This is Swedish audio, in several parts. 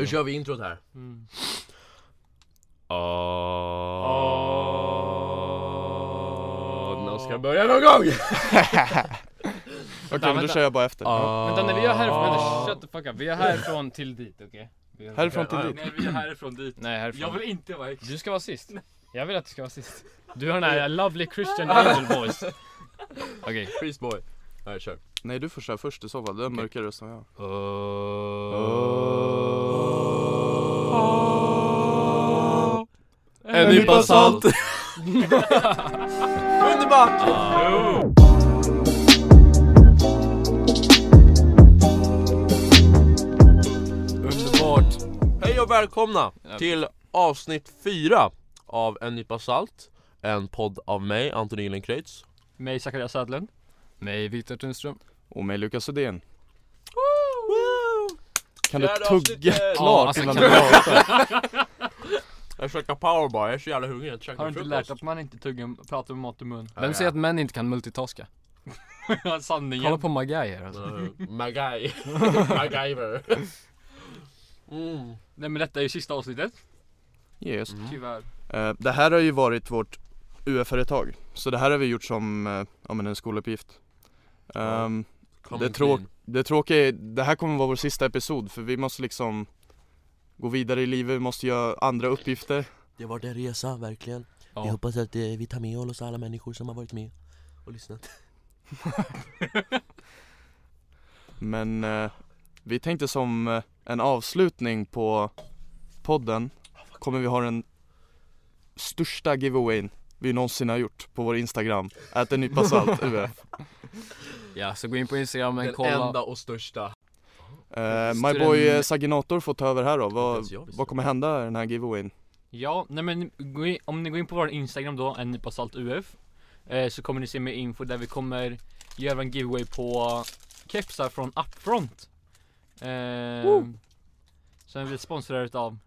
Ja. kör vi introt här. Mm. Åh, nu ska jag börja någon gång! Okej men då kör jag bara efter. Vänta, när vi är härifrån, vänta, shut the fuck up. Vi är härifrån till dit, okej? Är- Härifrån till dit. Nej, vi är härifrån dit. Nej, härifrån. Jag vill inte vara. Du ska vara sist. Jag vill att du ska vara sist. Du har den här lovely Christian angel voice. Okej. Priest boy. Nej, kör. Nej du får köra först i så fall, du har mörkare röst än jag. En nypa salt. Underbart! Underbart! Hej och välkomna till avsnitt 4 av En nypa salt. En podd av mig, Anton Gyllenkreutz. Mig Zacharias Södlund. Mig Viktor Tunström. Och mig Lukas Odén. Kan du Fjärde tugga avsnittet. Ja, klart alltså, innan kan du du- pratar? Jag käkar powerbar, jag är så jävla hungrig, jag har du inte frukost. lärt att man inte tuggar, pratar med mat i mun? Vem säger att män inte kan multitaska? Sanningen. Kolla på Magai här alltså. Uh, Magai. MacGyver. Mm. Nej men detta är ju sista avsnittet. Yes. Mm. Tyvärr. Eh, det här har ju varit vårt UF-företag. Så det här har vi gjort som eh, ja, men en skoluppgift. Ehm, Coming Det är tråk- clean. Det tråkiga är, det här kommer vara vår sista episod för vi måste liksom gå vidare i livet, vi måste göra andra uppgifter. Det var en resa, verkligen. Jag Ja. hoppas att eh, vi tar med oss alla människor som har varit med och lyssnat. Men eh, vi tänkte som eh, en avslutning på podden kommer vi ha den största giveawayn vi någonsin har gjort på vår Instagram. Ät en nypa salt UF. Ja, så gå in på Instagram och Den kolla. enda och största. Eh, my boy eh, Saginator får ta över här då. Vad, vad kommer hända i den här giveawayn? Ja, nej men in, om ni går in på vår Instagram då, en nypa salt UF eh, Så kommer ni se mer info där vi kommer göra en giveaway på kepsar från Upfront eh, Som vi sponsrar utav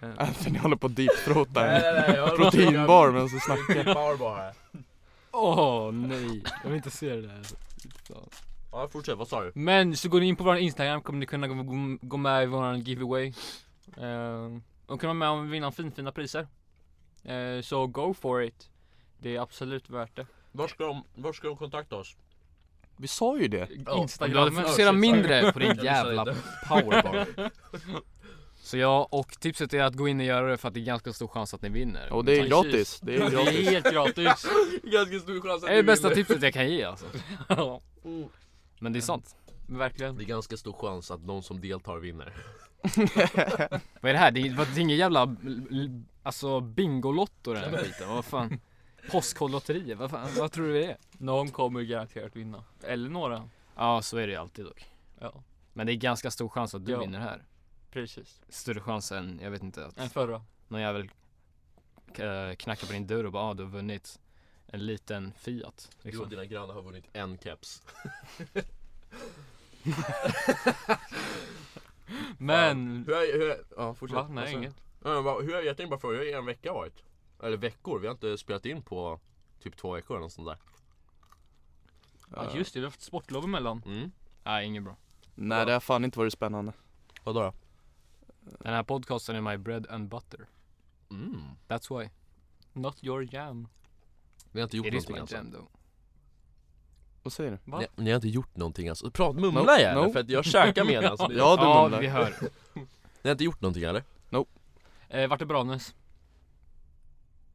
eh, Anthony håller på att deepthroata Nej, en proteinbar medan vi snackar. Proteinbar. Åh nej, jag vill inte se det där. Ja, fortsätt, vad sa du? Men så går ni in på vår Instagram kommer ni kunna gå, gå, gå med i vår giveaway eh, Och kunna vara med och vinna finfina priser eh, Så go for it Det är absolut värt det Var ska de, var ska de kontakta oss? Vi sa ju det. Om du Instagram hade fokuserat mindre på din jävla powerbar. Så ja, och tipset är att gå in och göra det för att det är ganska stor chans att ni vinner. Och det är gratis. Det är Det är gratis. helt gratis Ganska stor chans att Det är det vi bästa vinner. tipset jag kan ge alltså. Men det är sant. Verkligen Det är ganska stor chans att någon som deltar vinner. Vad är det här? Det är, det är ingen jävla alltså bingolotto den här skiten. Vad fan? Postkodlotterier, vad fan, vad tror du det är? Någon kommer garanterat vinna Eller några Ja, så är det ju alltid dock. Ja, Men det är ganska stor chans att du Ja. vinner här. Precis Större chans än, jag vet inte, att En förra någon jävel eh, knackar på din dörr och bara ah, du har vunnit en liten Fiat. Du och Liksom. dina grannar har vunnit en keps. Men Hur är, hur är, ja fortsätt. Va? Nej Alltså, inget Ja, men vad- hur är, jag tänkte bara fråga, hur har er vecka varit? Eller veckor, vi har inte spelat in på typ två veckor eller något sånt där. Ja just det, vi har haft sportlov emellan Mm. Nej, inget bra. Nej det har fan inte varit spännande. Vadå då? Den här podcasten är my bread and butter. Mm. That's why. Not your jam Ni har inte gjort It is någonting alltså? jam though. Vad säger du? Va? Ni, ni har inte gjort någonting alltså? Prat, mumla No, gärna no. för att jag käkar med alltså. Ni, Ja, du Ja, mumlar. vi hör. ni har inte gjort någonting eller? eh, Vart är Branäs?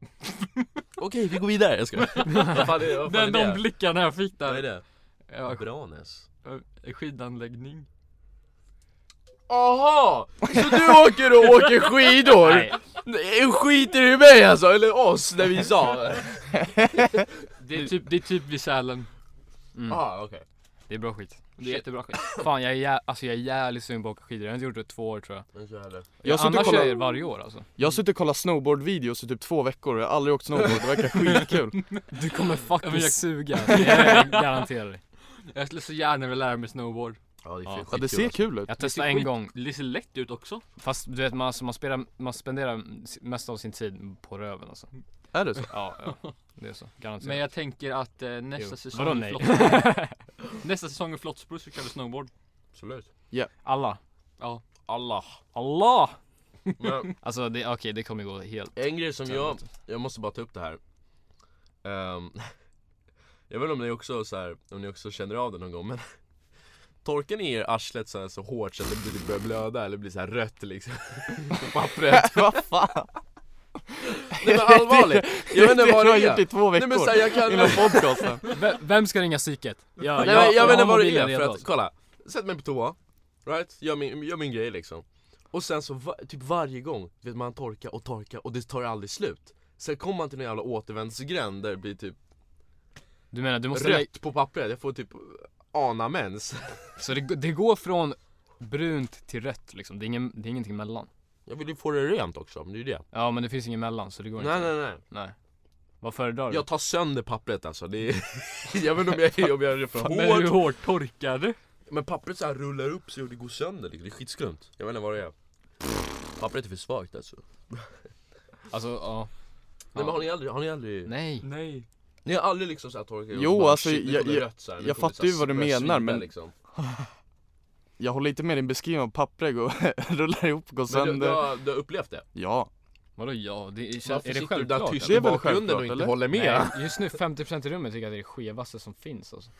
Okej, vi går vidare, jag ska Vad fan är, vad fan är Den, de det? blickarna jag fick Vad är där det? ja, Branäs sk- Skidanläggning Aha! Så du åker och åker skidor? Nej. Skiter du i mig alltså? Eller oss när vi sa? Det är typ, det är typ vid Sälen Mm. ah, okej Det är bra skit. Det är jättebra skit Fan jag är, jä- alltså jag är jävligt sugen på att åka skidor. Jag har inte gjort det i två år tror jag. Det. Jag har suttit och Annars kollat- är det varje år alltså. Jag har suttit och kollat snowboardvideos i typ två veckor och jag har aldrig åkt snowboard, det verkar skitkul. Du kommer fucking men jag- suga. Jag garanterar dig. Jag skulle så gärna vilja lära mig snowboard Ja det är Ja. Ja det ser alltså. kul ut. Jag Det testade en gång. Det ser lätt ut också Fast du vet man, alltså, man, spelar, man spenderar mest av sin tid på röven alltså. Är det så? Ja, ja. Det är så. Garanterat. Men jag tänker att eh, nästa säsong Vadå nej? Nästa säsong i Flottsbro så kör vi snowboard Absolut Alla. Ja. Allah! Men Alltså det, okej det kommer gå helt en grej som jag, jag måste bara ta upp det här. Ehm, jag vet inte om ni också så här, om ni också känner av det någon gång men Torkar ni er arslet så, så hårt så att det blir- börjar blöda eller blir så här rött liksom på pappret? Vad fan? Nej men allvarligt! Jag vet inte vad det jag gjort i är! två Nej veckor men så här, jag kan... innan podcasten V- Vem ska ringa psyket? Ja, Nej, men jag vet inte vad det är för att, kolla Sätt mig på toa, right? Gör min, gör min grej liksom Och sen så, va, typ varje gång, vet man torkar och torkar och det tar aldrig slut Sen kommer man till en jävla återvändsgränd där det blir typ Du menar du måste rött på pappret, jag får typ ana mens. Så det, det går från brunt till rött liksom, det är, ingen, det är ingenting mellan. Jag vill ju få det rent också, men det är ju det. Ja men det finns ingen mellan så det går Nej inte. nej nej. Nej. Vad föredrar du? Jag tar sönder pappret alltså, det är, jag vet inte om jag, om jag är för Men hur hård. hårt torkar du? Men pappret så här rullar upp sig och det går sönder liksom. det är skitskumt. Jag vet inte vad det är. Pappret är för svagt alltså. Alltså ja. Nej men har ni aldrig, har ni aldrig Nej. Nej Ni har aldrig liksom såhär torkat och Jo, bara, alltså, shit, jag- jag- rött jag fattar ju vad du börja menar, men- liksom. Jag håller inte med din beskrivning av pappret går, rullar ihop, går Men du, du, sönder har, du har upplevt det? Ja, Vadå ja? Det är, Varför är det sitter du där självklart? tyst Det i är väl bakgrunden och självklart, inte eller? håller med? Nej, just nu 50% i rummet tycker jag att det är det skevaste som finns alltså.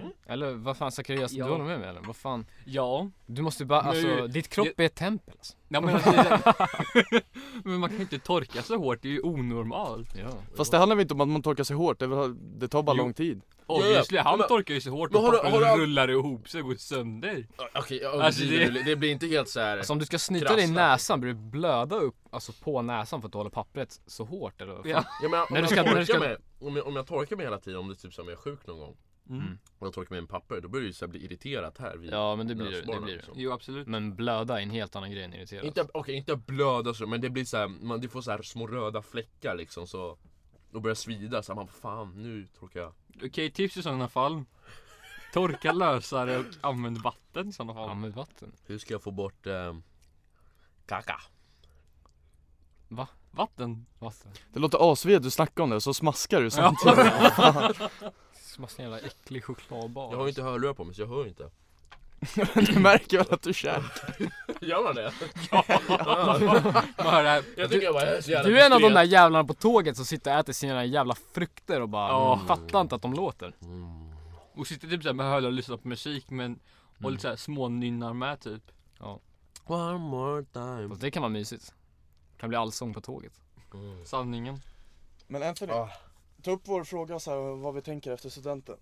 Mm. Eller vad fan Zacharias, Ja. du håller med mig eller? Vad fan? Ja Du måste bara, Men- alltså ditt kropp är ett tempel alltså. Ja men alltså, Men man kan ju inte torka så hårt, det är ju onormalt Ja. fast det handlar väl inte om att man torkar sig hårt, det, väl- det tar bara Jo. lång tid Obviously, ja. han Men- torkar ju så hårt och har du- pappret har du- rullar ihop sig och går sönder Okej, ja, Alltså, det, det- blir inte helt så här. Alltså om du ska snyta Krassla, dig i näsan, blir du blöda upp, alltså på näsan för att du håller pappret så hårt eller? Ja. Ja, men om, När du jag ska- när du torkar ska- mig, om, jag, om jag torkar mig hela tiden, om det är typ som jag är sjuk någon gång mm. Och jag torkar mig med en papper, då börjar det ju bli irriterat här vid Ja men det blir det, det blir det. liksom. Jo absolut Men blöda är en helt annan grej än irriterat. Inte, okej, inte blöda så, men det blir så här, man, du får så här små röda fläckar liksom så Och börjar svida, så här, man fan nu torkar jag Okej, tips i sådana fall Torka lösare och använd vatten i sådana fall Använd vatten. Hur ska jag få bort eh, kaka? Va? Vatten? Vatten? Det låter asvidrigt att du snackar om det, så smaskar du samtidigt En jävla äcklig chokladbar. Jag har ju inte hörlurar på mig så jag hör inte Du märker väl att du käkar? Gör man det? Det här, Jag tycker jag bara jag är så jävla Du är en av de där jävlarna på tåget som sitter och äter sina jävla frukter och bara Ja. fattar inte att de låter. mm. och sitter typ såhär med hörlurar och lyssnar på musik men Och lite såhär smånynnar med typ One more time Fast det kan vara mysigt. Kan bli allsång på tåget. mm. Sanningen Men Anthony, ah. Ta upp vår fråga så här, vad vi tänker efter studenten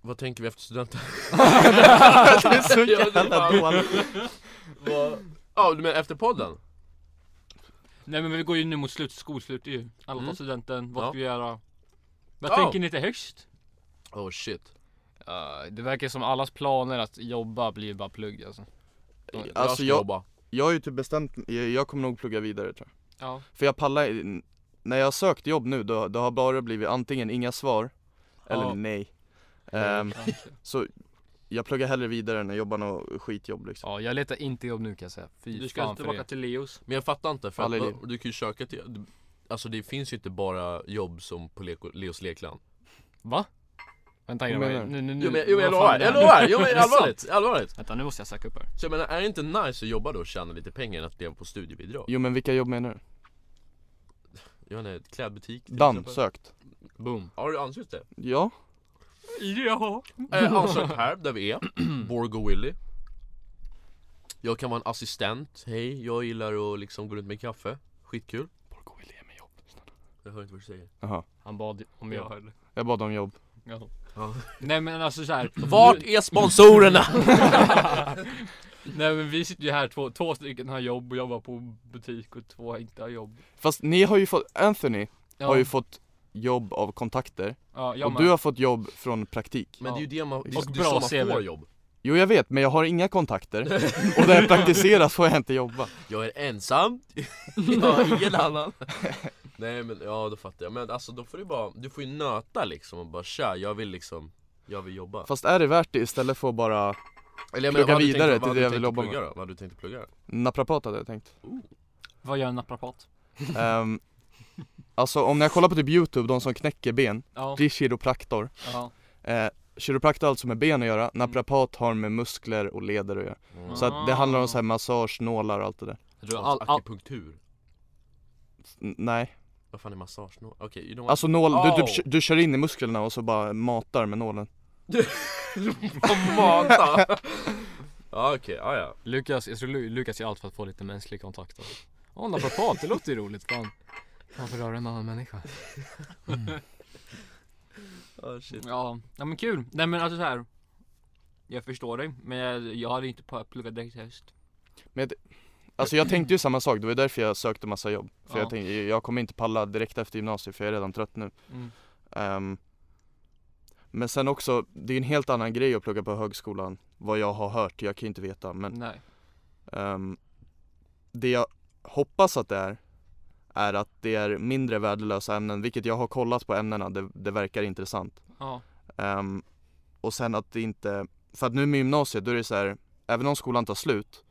Vad tänker vi efter studenten? Det är så Ja, det är jävla dåligt Vad- Ja, du menar efter podden? Nej men vi går ju nu mot slut, skolslut ju Alla tar Mm. studenten, vad Ja. ska vi göra? Vad Ja. tänker ni till höst? Oh shit Ja, det verkar som allas planer att jobba blir bara plugg alltså. Jag Alltså, jag- jobba Jag har ju typ bestämt jag, jag kommer nog plugga vidare tror jag Ja För jag pallar, när jag har sökt jobb nu då, då har bara blivit antingen inga svar eller Ja. nej Ja. Så jag pluggar hellre vidare än att jobba något skitjobb liksom Ja, jag letar inte jobb nu kan jag säga. Fy Du ska fan för tillbaka det. till Leos Men jag fattar inte, för att, du kan ju söka till du- Alltså det finns ju inte bara jobb som på Leko, Leos lekland Va? Vänta grabbar, nu, nu, nu. Jo men, jo, jag lovar, jag det? lovar! Jo men det allvarligt, allvarligt! Vänta nu måste jag söka upp här. Så jag menar, är det inte nice att jobba då och tjäna lite pengar än att leva på studiebidrag? Jo men vilka jobb menar du? Jag vet inte, klädbutik till Dan, exempel. sökt Boom. Har du ansökt det? Ja, Ja. Eh, ansökt här, där vi är, Borgo Willy. Jag kan vara en assistent, hej, jag gillar att liksom gå runt med kaffe. Skitkul. Borgå vill ge mig jobb. Jag hör inte vad du säger. Jaha, Han bad om Jag hörde jag bad om jobb. Ja. Ja. Nej men alltså så här. Vart är sponsorerna? Nej men vi sitter ju här, två, två stycken har jobb och jobbar på butik och två inte har jobb. Fast ni har ju fått, Anthony Ja, har ju fått jobb av kontakter. Ja jag och med. du har fått jobb från praktik. Men det är ju det man, det Och det bra så man får jobb. Jo jag vet, men jag har inga kontakter. Och där jag praktiserat får jag inte jobba. Jag är ensam, jag har ingen annan. Nej men ja då fattar jag, men alltså då får du bara, du får ju nöta liksom och bara tja, jag vill liksom, jag vill jobba. Fast är det värt det istället för att bara Eller jag plugga du vidare tänkt- till vad det jag du vill jobba med? då? Vad hade du tänkt plugga? Naprapat hade jag tänkt Vad gör en naprapat? Ehm, Alltså om jag kollar på typ youtube, de som knäcker ben, Ja, det är kiropraktor ja, eh, kiropraktor har alltså med ben att göra, naprapat har med muskler och leder att göra. Mm. Så att det handlar om så här massage, nålar och allt det där. Jag tror Alltså, all, all, akupunktur? N- nej, Vad fan är massage? No? Okej, you know what? alltså nål, du, Oh. du, du kör in i musklerna och så bara matar med nålen. Mata! Ja okej, ja ja Lukas, jag tror Lu- Lukas gör allt för att få lite mänsklig kontakt då. Åh, oh, naprapat, det låter ju roligt fan Kan få röra en annan människa oh, shit. Ja, ja men kul. Nej men alltså så här. Jag förstår dig, men jag, jag hade inte på- pluggat direkt i höst. Alltså jag tänkte ju samma sak, det var därför jag sökte massa jobb. För Ja. jag tänkte, jag kommer inte palla direkt efter gymnasiet för jag är redan trött nu. Mm. Ehm, men sen också, det är en helt annan grej att plugga på högskolan, vad jag har hört, jag kan inte veta men ehm, Det jag hoppas att det är, är att det är mindre värdelösa ämnen, vilket jag har kollat på ämnena, det, det verkar intressant. Ja. Ehm, och sen att det inte, för att nu med gymnasiet då är det så här, även om skolan tar slut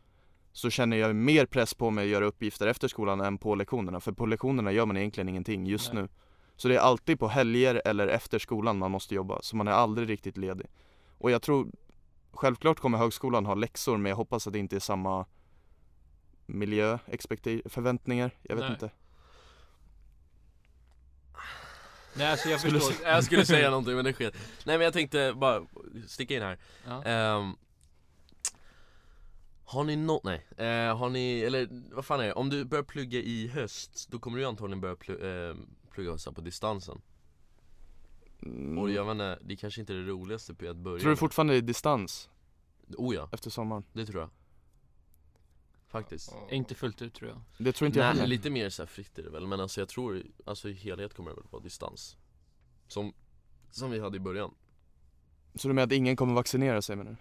så känner jag mer press på mig att göra uppgifter efter skolan än på lektionerna, för på lektionerna gör man egentligen ingenting just Nej. nu. Så det är alltid på helger eller efter skolan man måste jobba, så man är aldrig riktigt ledig. Och jag tror, självklart kommer högskolan ha läxor men jag hoppas att det inte är samma miljö, förväntningar, jag vet Nej. inte. Nej alltså jag Skulle förstår. Jag skulle säga någonting men det sker Nej men jag tänkte bara sticka in här Ja. Ehm, Har ni något, nej, Eh, har ni, eller vad fan är det? Om du börjar plugga i höst, då kommer du antagligen börja pl- eh, plugga så här på distansen Mm. Och jag inte, det kanske inte är det roligaste på att börja Tror du med. fortfarande det är distans Oh ja, efter sommaren? det tror jag Faktiskt Inte fullt ut tror jag. Det tror inte jag Nej, heller. lite mer så här fritt är det väl, men alltså jag tror, alltså i helhet kommer det väl vara distans Som, som vi hade i början Så du menar att ingen kommer vaccinera sig menar du?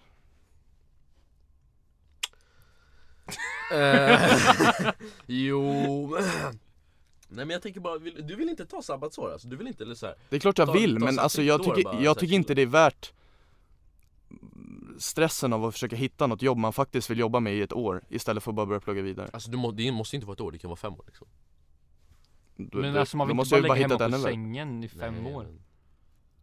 Eh, jo, Nej men jag tänker bara, vill, du vill inte ta sabbatsår alltså? Du vill inte eller så här, Det är klart jag Ta- vill ta men så alltså jag tycker, bara, jag tycker inte det är värt stressen av att försöka hitta något jobb man faktiskt vill jobba med i ett år istället för att bara börja plugga vidare. Alltså du må, det måste inte vara ett år, det kan vara fem år liksom Då, Men alltså man vill måste inte bara lägga hemma på värre. sängen i fem Nej, år.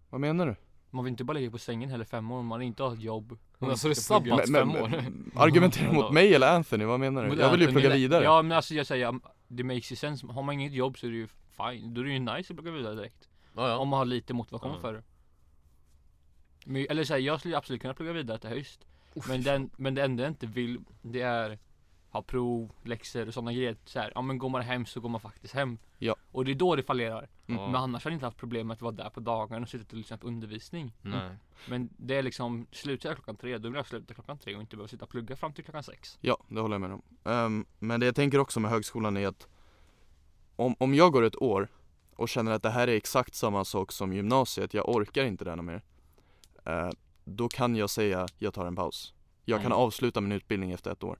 Vad menar du? Man vill inte bara ligga på sängen heller fem år om man inte har ett jobb. Men alltså det är sabbat fem år Argumentera mot mig eller Anthony, vad menar du? Jag vill ju plugga vidare. Ja men alltså jag säger, det makes ju sense. Har man inget jobb så är det ju fine. Då är det ju nice att plugga vidare direkt. Ja, ja. Om man har lite motivation Ja. för det. Men, eller säga jag skulle absolut kunna plugga vidare till höst. Men, den, men det enda jag inte vill, det är ha prov, läxor och sådana grejer. Så här, ja men går man hem så går man faktiskt hem. Ja. Och det är då det fallerar. Mm. Men annars har jag inte haft problem med att vara där på dagarna och sitta och lyssna på undervisning. Nej Men det är liksom, slutar jag klockan tre, då vill jag sluta klockan tre och inte behöva sitta och plugga fram till klockan sex. Ja, det håller jag med om. Ehm, men det jag tänker också med högskolan är att om, om jag går ett år och känner att det här är exakt samma sak som gymnasiet, jag orkar inte det här mer. eh, då kan jag säga, jag tar en paus. Jag kan Mm. avsluta min utbildning efter ett år.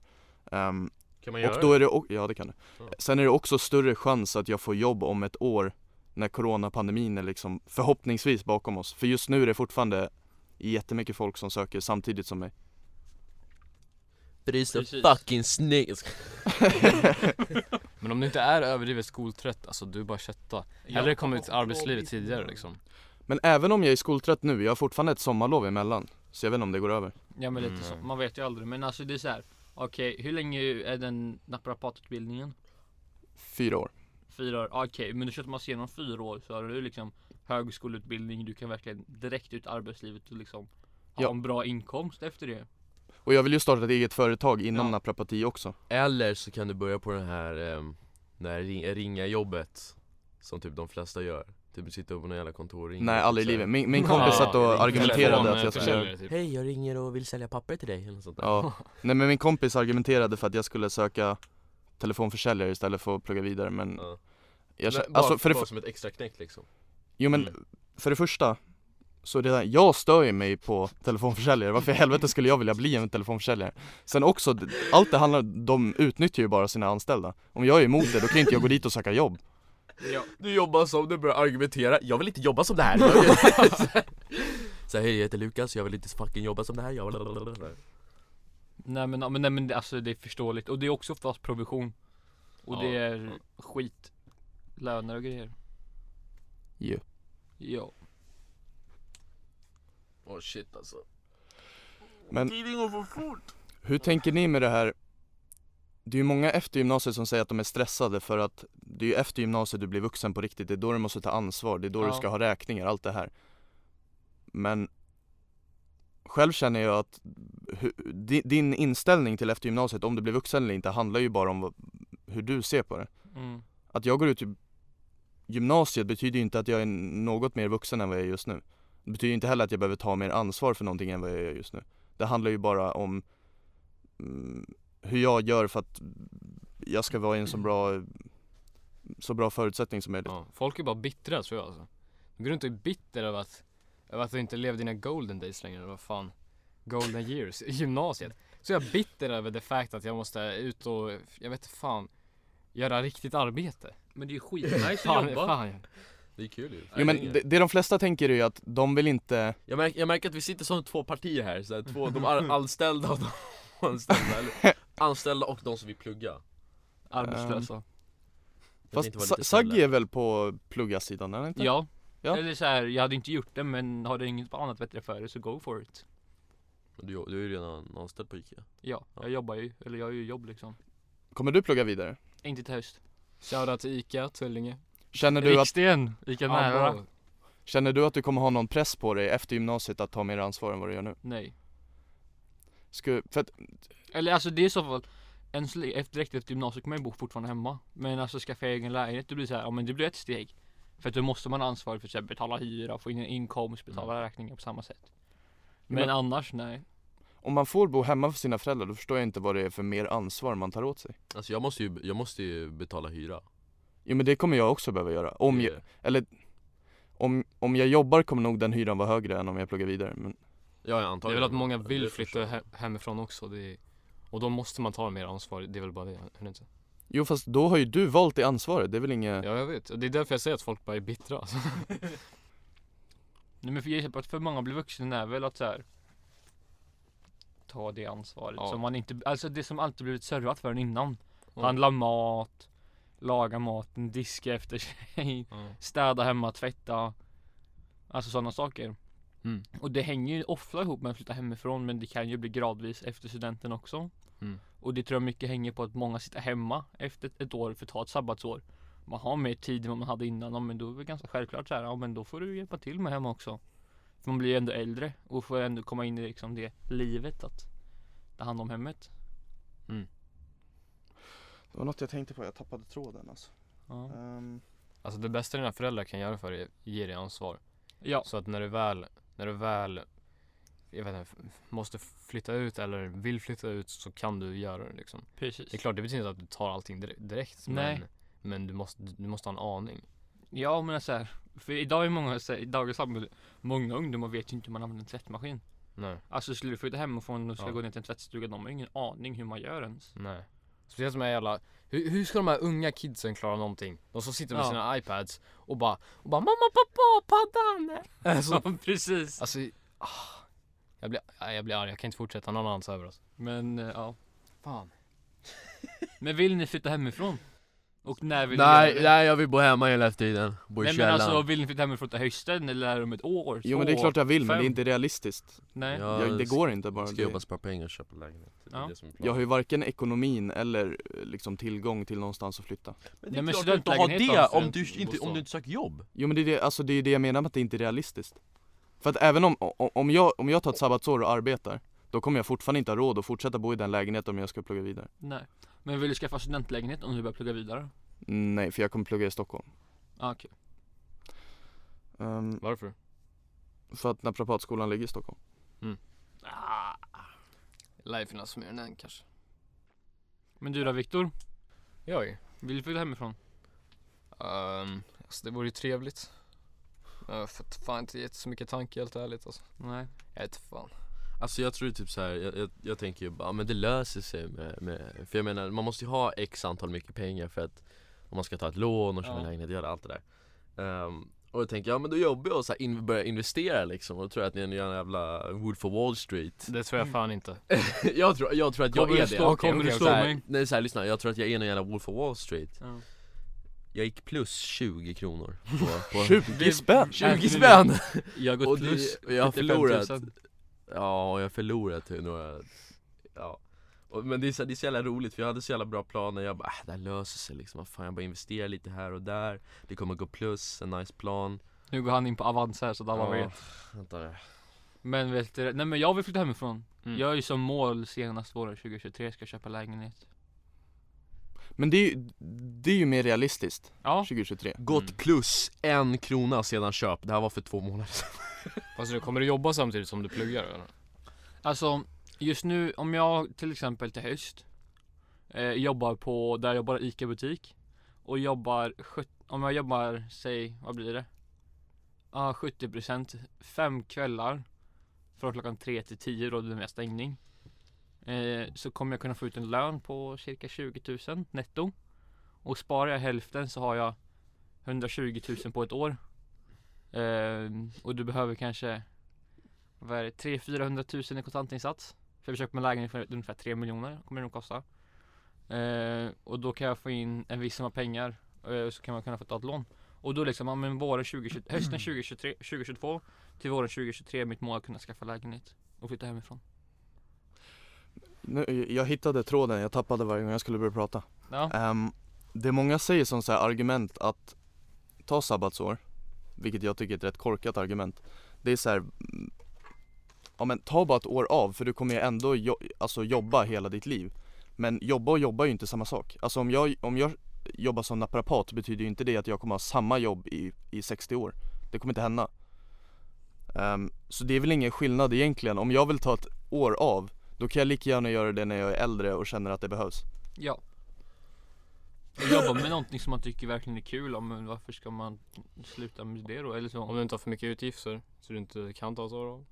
Ehm, Kan man och göra då det? är det, o- ja det kan det. Ja. Sen är det också större chans att jag får jobb om ett år när coronapandemin är liksom förhoppningsvis bakom oss. För just nu är det fortfarande jättemycket folk som söker samtidigt som mig. But it's a Precis. fucking snake Men om du inte är överdrivet skoltrött, alltså du är bara kötta Hellre komma ut i arbetslivet tidigare liksom Men även om jag är skoltrött nu, jag har fortfarande ett sommarlov emellan. Så jag vet inte om det går över. Ja men lite Mm. så, man vet ju aldrig. Men alltså det är så här. Okej hur länge är den naprapatutbildningen? Fyra år. Fyra år, okej men du kör att man ser igenom fyra år så har du liksom högskoleutbildning, du kan verkligen direkt ut i arbetslivet och liksom ha Ja. en bra inkomst efter det. Och jag vill ju starta ett eget företag inom Ja. naprapati också. Eller så kan du börja på den här, um, det här ring, ringa jobbet Som typ de flesta gör Typ sitta på någon jävla kontor och ringa Nej, aldrig i livet. Min, min kompis satt och argumenterade att jag skulle typ. Hej jag ringer och vill sälja papper till dig eller något sånt där Ja, nej men min kompis argumenterade för att jag skulle söka telefonförsäljare istället för att plugga vidare men Ja. jag, Nej, bara, alltså för det, bara f- som ett extra knäck liksom jo men Mm. för det första så det där, jag stör ju mig på telefonförsäljare, varför i helvete skulle jag vilja bli en telefonförsäljare? Sen också, allt det handlar, de utnyttjar ju bara sina anställda Om jag är emot det, då kan inte jag gå dit och söka jobb Ja. Du jobbar som, du börjar argumentera, jag vill inte jobba som det här Så hej jag heter Lukas, jag vill inte fucking jobba som det här, jag Nej men, men, nej, men det- alltså det är förståeligt och det är också oftast provision. Och Ja, det är skit löner och grejer. Ju. Ja. Åh shit alltså Men Tiden går för fort hur tänker ni med det här? Det är ju många efter gymnasiet som säger att de är stressade för att det är ju efter gymnasiet du blir vuxen på riktigt, det är då du måste ta ansvar, det är då du Ja. ska ha räkningar, allt det här. Men själv känner jag att din inställning till efter gymnasiet, om du blir vuxen eller inte, handlar ju bara om hur du ser på det. Mm. Att jag går ut gymnasiet betyder ju inte att jag är något mer vuxen än vad jag är just nu. Det betyder inte heller att jag behöver ta mer ansvar för någonting än vad jag är just nu. Det handlar ju bara om mm, hur jag gör för att jag ska vara i en så bra, så bra förutsättning som möjligt. Ja, folk är bara bittra tror jag alltså. De går runt och är bitter över att, över att du inte lever dina golden days längre, eller vad fan Golden years, gymnasiet Så jag är bitter över det fact att jag måste ut och, jag vet inte fan Göra riktigt arbete Men det är ju skitnice att jobba. fan Det är kul ju Jo men det, det de flesta tänker är ju att de vill inte, jag, märker, jag märker att vi sitter som två partier här, så här två, de anställda och de anställda eller, Anställda och de som vill plugga Arbetslösa. Jag fast Saggi är väl på pluggarsidan, han inte? Ja. Ja. Eller så här, jag hade inte gjort det men har du inget annat bättre för dig så go for it. Du, du är ju redan anställd på Ica Ja, Ja. jag jobbar ju, eller jag har ju jobb liksom. Kommer du plugga vidare? Inte till höst. Shoutout till Ica, Tullinge Känner du, att, Riksten, Ica nära. bro. känner du att du kommer ha någon press på dig efter gymnasiet att ta mer ansvar än vad du gör nu? Nej. Sku, för att, Eller alltså det är i så fall än så efter, direkt efter gymnasiet kommer jag bo fortfarande hemma. Men alltså skaffa egen lägenhet, det blir så här, ja men det blir ett steg. För att då måste man ha ansvar för att betala hyra, få in en inkomst, betala räkningar på samma sätt. Men, Men- annars nej. om man får bo hemma för sina föräldrar, då förstår jag inte vad det är för mer ansvar man tar åt sig. Alltså jag måste ju, jag måste ju betala hyra Jo men det kommer jag också behöva göra. Om jag, eller om, om jag jobbar kommer nog den hyran vara högre än om jag pluggar vidare. Men Ja, jag Det är väl att många vill flytta hemifrån också det är, Och då måste man ta mer ansvar, det är väl bara det, det inte? jo fast då har ju du valt det ansvaret, det är väl inget Ja jag vet, och det är därför jag säger att folk bara är bittra alltså. Nej men för jag på att för många blir vuxna är väl att så här ta det ansvaret Ja. som man inte, alltså det som alltid blivit servat för en innan. Ja. Handla mat, laga maten, diska efter sig, Ja. städa hemma, tvätta. Alltså sådana saker. Mm. Och det hänger ju ofta ihop med att flytta hemifrån men det kan ju bli gradvis efter studenten också. Mm. Och det tror jag mycket hänger på att många sitter hemma efter ett år för att ta ett sabbatsår. Man har mer tid än vad man hade innan, ja, men då är det ganska självklart så här, ja men då får du hjälpa till med hemma också. För man blir ju ändå äldre och får ändå komma in i liksom det livet att ta hand om hemmet. Det var något jag tänkte på, jag tappade tråden alltså. Ja. Ehm, Alltså det bästa dina föräldrar kan göra för dig är ge dig ansvar ja. Så att när du väl, när du väl jag vet inte, måste flytta ut eller vill flytta ut så kan du göra det liksom Precis. Det är klart, det betyder inte att du tar allting dire- direkt Nej. men, men du måste, du måste ha en aning Ja men så här, för idag är många, så här, i dagens samhälle, många ungdomar vet ju inte hur man använder en tvättmaskin. Nej, Alltså skulle du flytta hemifrån och ska Ja. gå ner till en tvättstuga, de har ingen aning hur man gör ens. nej Speciellt som är jävla, hur, hur ska de här unga kidsen klara någonting? De som sitter med Ja. sina iPads och bara, och bara mamma, pappa, paddan! Alltså, precis. alltså ah, jag, blir, ja, jag blir arg, jag kan inte fortsätta, någon annan över oss Men eh, ja. Fan Men vill ni flytta hemifrån? Och när vill Nej, ni nej jag vill bo hemma hela tiden, bo i Nej men källaren alltså vill ni flytta hemifrån till hösten eller om ett år? jo men det är klart jag vill men det är inte realistiskt. Nej. Ja. jag, det går inte bara. Ska Det, jobba, spara pengar och köpa lägenhet Det är Ja. det som är jag har ju varken ekonomin eller eh, liksom tillgång till någonstans att flytta. Men Nej, det men är klart du inte har studentlägenhet det då, om du, inte, om du inte söker jobb Jo men det är det, alltså det är det jag menar med att det inte är realistiskt. För att även om, om, om, jag, om jag tar ett sabbatsår och arbetar, då kommer jag fortfarande inte ha råd att fortsätta bo i den lägenheten om jag ska plugga vidare. Nej. Men vill du skaffa studentlägenhet om du börjar plugga vidare? Nej, för jag kommer plugga i Stockholm. Ah, okej. Ehm, Varför? för att naprapatskolan ligger i Stockholm. Ah. Lär ju finnas mer än en kanske Men du då Viktor? Jag Vill du flytta hemifrån? Um, alltså det vore ju trevligt. Uh, för att fan inte gett så mycket tanke helt ärligt alltså. Nej. Jag vet fan. Alltså jag tror typ så här, jag, jag, jag tänker ju bara, men det löser sig med, med För jag menar, man måste ju ha x antal mycket pengar för att Om man ska ta ett lån och köpa Ja. en lägenhet, göra allt det där Ehm, Och jag tänker, ja men då jobbar jag och så här in, börja investera liksom och då tror jag att ni är en jävla Wood for Wall Street Det tror jag fan inte. jag, tror, jag tror att jag Kommer är du det slå- Okej, kommer du okej, slå mig? Nej såhär lyssna, jag tror att jag är en jävla Wolf of Wall Street Ja. jag gick plus 20 kronor på, på 20 spänn! 20 spänn! Jag har gått Och det- plus och jag har 75 förlorat 000. Ja, och jag har förlorat till några Ja. Och, Men det är, så, det är så jävla roligt för jag hade så jävla bra planer. Jag bara, äh, det här löser sig liksom, fan jag bara investerar lite här och där. Det kommer gå plus, en nice plan. Nu går han in på Avanza här så alla vet vänta där. Men vet du, nej men jag vill flytta hemifrån. Mm. Jag är ju som mål senast våren 2023 ska köpa lägenhet Men det är ju, det är ju mer realistiskt, Ja, 2023 Gått Mm. plus en krona sedan köp, det här var för två månader sedan Fast du kommer du jobba samtidigt som du pluggar eller? alltså just nu om jag till exempel till höst eh, Jobbar på, där jag jobbar i ICA-butik Och jobbar, sjut- om jag jobbar, säg, vad blir det? Ja, 70% Fem kvällar Från klockan 3 till 10 då det är stängning eh, Så kommer jag kunna få ut en lön på cirka 20 000 netto. Och sparar jag hälften så har jag 120 000 på ett år. Eh, Och du behöver kanske Vad är det? 300-400 000 i kontantinsats. För jag köper en lägenhet för ungefär 3 miljoner kommer det nog kosta. Eh, Och då kan jag få in en viss summa pengar eh, Så kan man kunna få ta ett lån. Och då liksom, ja men våren 2020, hösten 2023, 2022 Till våren 2023 är mitt mål att kunna skaffa lägenhet Och flytta hemifrån nu, Jag hittade tråden, jag tappade varje gång jag skulle börja prata. Ja, Ehm, Det många säger som så här argument att ta sabbatsår, vilket jag tycker är ett rätt korkat argument. Det är så här, ja men ta bara ett år av för du kommer ju ändå jo- alltså jobba hela ditt liv. Men jobba och jobba är ju inte samma sak. Alltså om jag, om jag jobbar som naprapat betyder ju inte det att jag kommer ha samma jobb i, i 60 år. Det kommer inte hända. Ehm, Så det är väl ingen skillnad egentligen, om jag vill ta ett år av Då kan jag lika gärna göra det när jag är äldre och känner att det behövs ja Och jobba med någonting som man tycker verkligen är kul om, men varför ska man sluta med det då? Eller så? Om du inte har för mycket utgifter så du inte kan ta år av.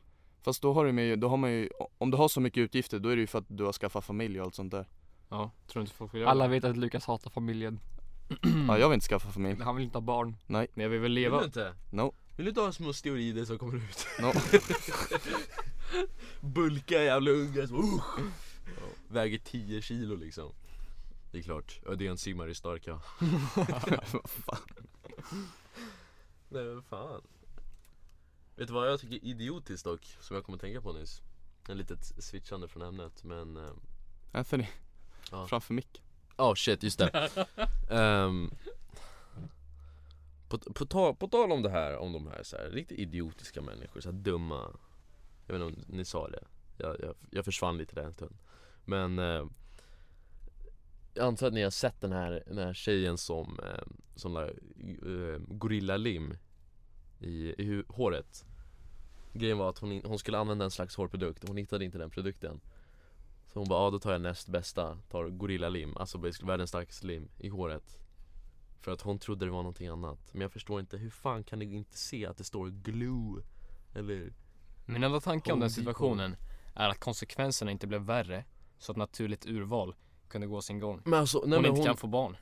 Fast då har du med, då har man ju, om du har så mycket utgifter då är det ju för att du har skaffat familj och allt sånt där Ja, tror du inte folk vill göra Alla vet att Lukas hatar familjen Ja jag vill inte skaffa familj, Han vill inte ha barn Men jag vill väl Vill leva du inte? no, Vill du inte ha små steroider som kommer ut? no. Bulka jävla ungar som uh, Väger 10 kilo liksom. Det är klart, ödenszymmar är starka. Nej men fan. Vet du vad jag tycker är idiotiskt dock, som jag kommer att tänka på nyss? En litet switchande från ämnet men eh, Anthony, Ja. framför mick. Oh shit, just det. Ehm, på, på, tal, på tal om det här, om de här, så här riktigt idiotiska människor, så dumma jag vet inte om ni sa det. Jag, jag, jag försvann lite där en stund. Men eh, Jag antar att ni har sett den här, den här tjejen som, eh, som la eh, Gorilla Lim i, i hu- håret. Grejen var att hon, hon skulle använda en slags hårprodukt, hon hittade inte den produkten. Så hon bara, ja då tar jag näst bästa, tar Gorilla Lim, alltså basically världens starkaste lim i håret. För att hon trodde det var någonting annat. Men jag förstår inte, hur fan kan ni inte se att det står glue? Eller? Min enda tanke om den situationen är att konsekvenserna inte blev värre så att naturligt urval kunde gå sin gång. Men alltså, nej Hon men inte hon, kan få barn.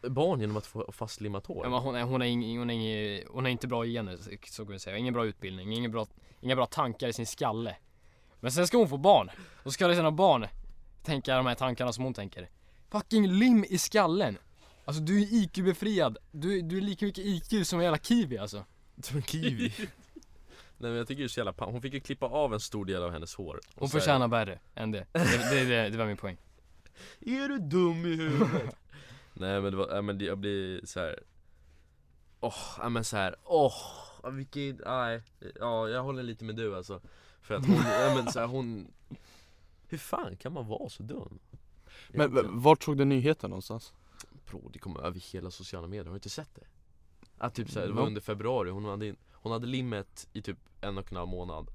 barn genom att få fastlimmat hår? Ja, men hon, är, hon, är ing, hon, är ing, hon är inte bra gener så kan vi säga. Ingen bra utbildning, ingen bra, inga bra tankar i sin skalle. Men sen ska hon få barn. Då ska sina barn tänka de här tankarna som hon tänker. Fucking lim i skallen. Alltså du är IQ-befriad. Du, du är lika mycket IQ som en jävla kiwi alltså. Som en kiwi Nej men jag tycker det är så jävla pa- Hon fick ju klippa av en stor del av hennes hår Och Hon så här- förtjänar värre än det. Det, det, det, det var min poäng. Är du dum i huvudet? Nej men det var, ja, men det, jag blir så här. Åh, ja men så här. åh, oh, vilken, nej, ja jag håller lite med du alltså För att hon, ja men så här, hon Hur fan kan man vara så dum? Men v- Egentligen. vart såg du nyheten någonstans? Bro, det kommer över hela sociala medier, har du inte sett det? Att typ såhär, det var under februari, hon hade, in- hon hade limmet i typ en och en halv månad.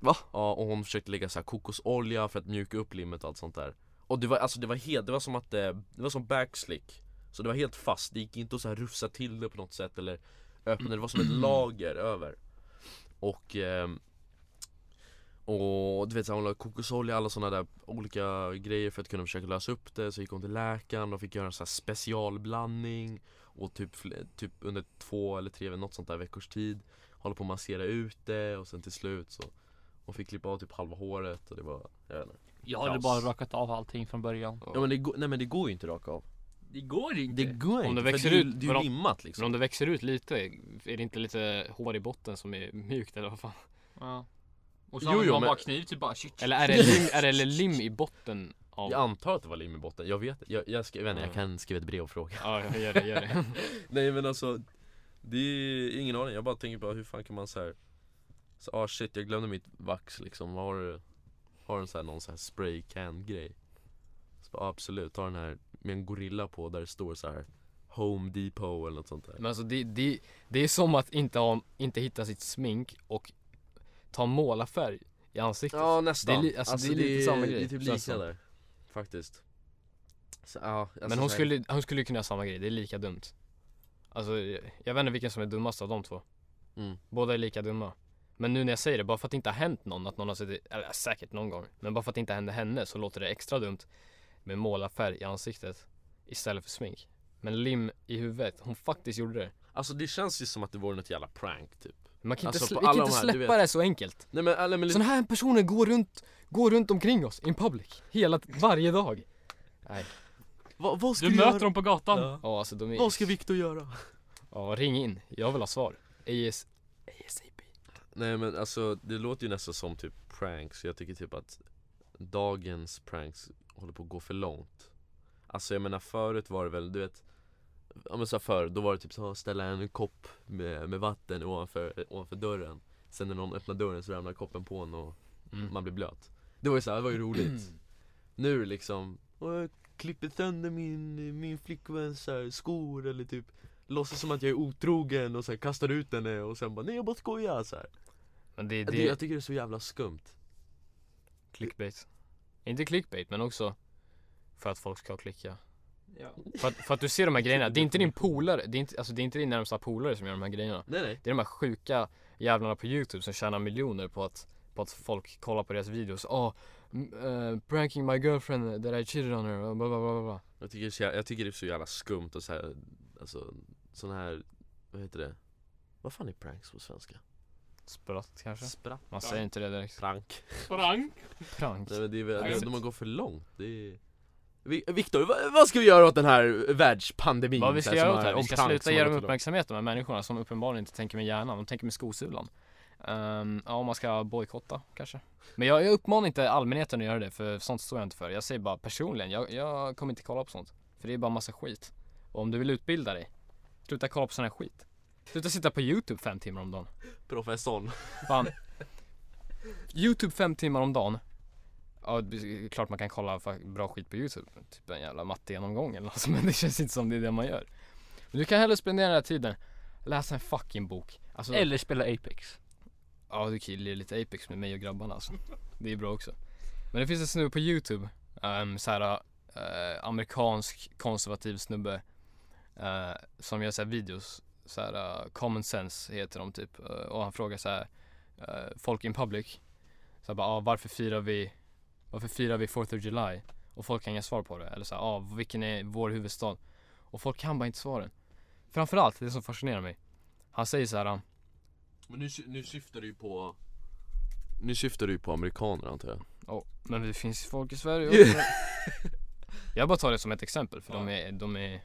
Va? Ja, och hon försökte lägga så här kokosolja för att mjuka upp limmet och allt sånt där. Och det var, alltså det var helt, det var som att det, det var som backslick. Så det var helt fast, det gick inte att så här rufsa till det på något sätt eller öppna det, det var som ett lager över. Och ehm, och du vet så här, hon la kokosolja, alla sådana där olika grejer för att kunna försöka lösa upp det. Så gick hon till läkaren och fick göra en så här specialblandning. Och typ, typ under två eller tre, något sånt där veckors tid Hålla på att massera ut det och sen till slut så Hon fick klippa av typ halva håret och det var, jag vet inte Jag hade Kaos. bara rakat av allting från början Ja men det går, nej men det går ju inte raka av Det går inte. Det går Om inte, det växer det, är- ut- det är men ju om- limmat Men liksom om det växer ut lite, är det inte lite hår i botten som är mjukt eller vad fan? Ja. Och så Jo, använder jo, man men- bara kniv typ bara shit, Eller är det lim, är det lim i botten av... Jag antar att det var lim i botten, jag vet jag, jag, ska, jag, vet inte, jag Ja. kan skriva ett brev och fråga Ja, jag gör det, gör det. Nej men alltså Det är ingen aning, jag bara tänker på hur fan kan man så här så, ah shit jag glömde mitt vax liksom, har du Har du en så här, någon så här spray can grej? Så bara, ah, absolut, ta den här med en gorilla på där det står så här Home Depot eller något sånt där Men alltså det, det, det är som att inte, ha, inte hitta sitt smink och ta målarfärg i ansiktet. Ja nästan, Det är li- alltså, det är lite samma grej, Det är typ lika där Faktiskt så, ja, alltså, Men hon så här- skulle, hon skulle kunna göra samma grej, det är lika dumt. Alltså jag, jag vet inte vilken som är dummast av de två. mm. Båda är lika dumma. Men nu när jag säger det, bara för att det inte har hänt någon, att någon har suttit, eller säkert någon gång, men bara för att det inte hände henne så låter det extra dumt med målarfärg i ansiktet istället för smink. Men lim i huvudet, hon faktiskt gjorde det. Alltså det känns ju som att det vore något jävla prank typ Man kan Alltså, inte, slä, kan inte de här, du släppa det så enkelt. Nej men, eller, men Sådana här personer går runt, går runt omkring oss in public, hela, varje dag. Nej, vad, vad ska Du du, möter göra? dem på gatan. Ja. ja alltså de är... Vad ska Viktor göra? Ja, ring in. Jag vill ha svar. AS... ASAP. Nej men alltså det låter ju nästan som typ pranks, jag tycker typ att dagens pranks håller på att gå för långt Alltså jag menar förut var det väl, du vet Ja men så här förr, då var det typ så ställa en kopp med, med vatten ovanför, ovanför dörren Sen när någon öppnar dörren så ramlar koppen på en och Mm. man blir blöt Det var ju såhär, det var ju roligt Nu liksom, "Åh, jag klipper sönder min, min flickväns här, skor eller typ Låtsas som att jag är otrogen och sen kastar ut henne och sen bara nej jag bara skojar så här. Men det, Det, det jag tycker det är så jävla skumt clickbait. Inte clickbait, men också för att folk ska klicka. Ja. För att, för att du ser de här grejerna, det är inte din polare, det är inte, alltså det är inte din närmsta polare som gör de här grejerna. Nej nej Det är de här sjuka jävlarna på youtube som tjänar miljoner på att, på att folk kollar på deras videos. Åh, oh, uh, pranking my girlfriend that I cheated on her, och bla bla bla bla, jag tycker, det är så jävla, jag tycker det är så jävla skumt och så här, alltså sån här, vad heter det? Vad fan är pranks på svenska? Spratt kanske? Spratt? Man säger inte det direkt. Prank? Frank. Prank. Nej men det är väl, Nej, de, de har gått för långt det är... Vi- Viktor, vad, vad ska vi göra åt den här världspandemin? Vad vi ska göra åt det här? Vi om ska sluta ge dem uppmärksamhet de här människorna som uppenbarligen inte tänker med hjärnan, de tänker med skosulan. Um, ja, man ska bojkotta kanske. Men jag, jag uppmanar inte allmänheten att göra det, för sånt står jag inte för. Jag säger bara personligen, jag, jag kommer inte kolla på sånt. För det är bara massa skit. Och om du vill utbilda dig, sluta kolla på sån här skit. Sluta sitta på youtube fem timmar om dagen. Professorn Fan. Youtube fem timmar om dagen. Ja, det är klart man kan kolla bra skit på Youtube. Typ en jävla mattegenomgång eller något, men det känns inte som det är det man gör. Men du kan hellre spendera den här tiden, läsa en fucking bok. Alltså, Eller spela Apex ja du kan ju lira lite Apex med mig och grabbarna alltså. Det är bra också. Men det finns en snubbe på Youtube, ehm, um, såhär uh, eh, amerikansk konservativ snubbe. uh, som gör såhär videos, såhär uh, eh, common sense heter de typ. uh, och han frågar såhär, uh, folk in public. Såhär bara, ah, varför firar vi, varför firar vi 4th of July? Och folk kan inga svar på det. Eller såhär, ah, vilken är vår huvudstad? Och folk kan bara inte svaren. Framförallt, det som fascinerar mig. Han säger såhär, men nu, nu syftar du ju på Nu syftar du ju på amerikaner antar jag Ja, men det finns folk i Sverige också. Jag bara tar det som ett exempel för de är, de är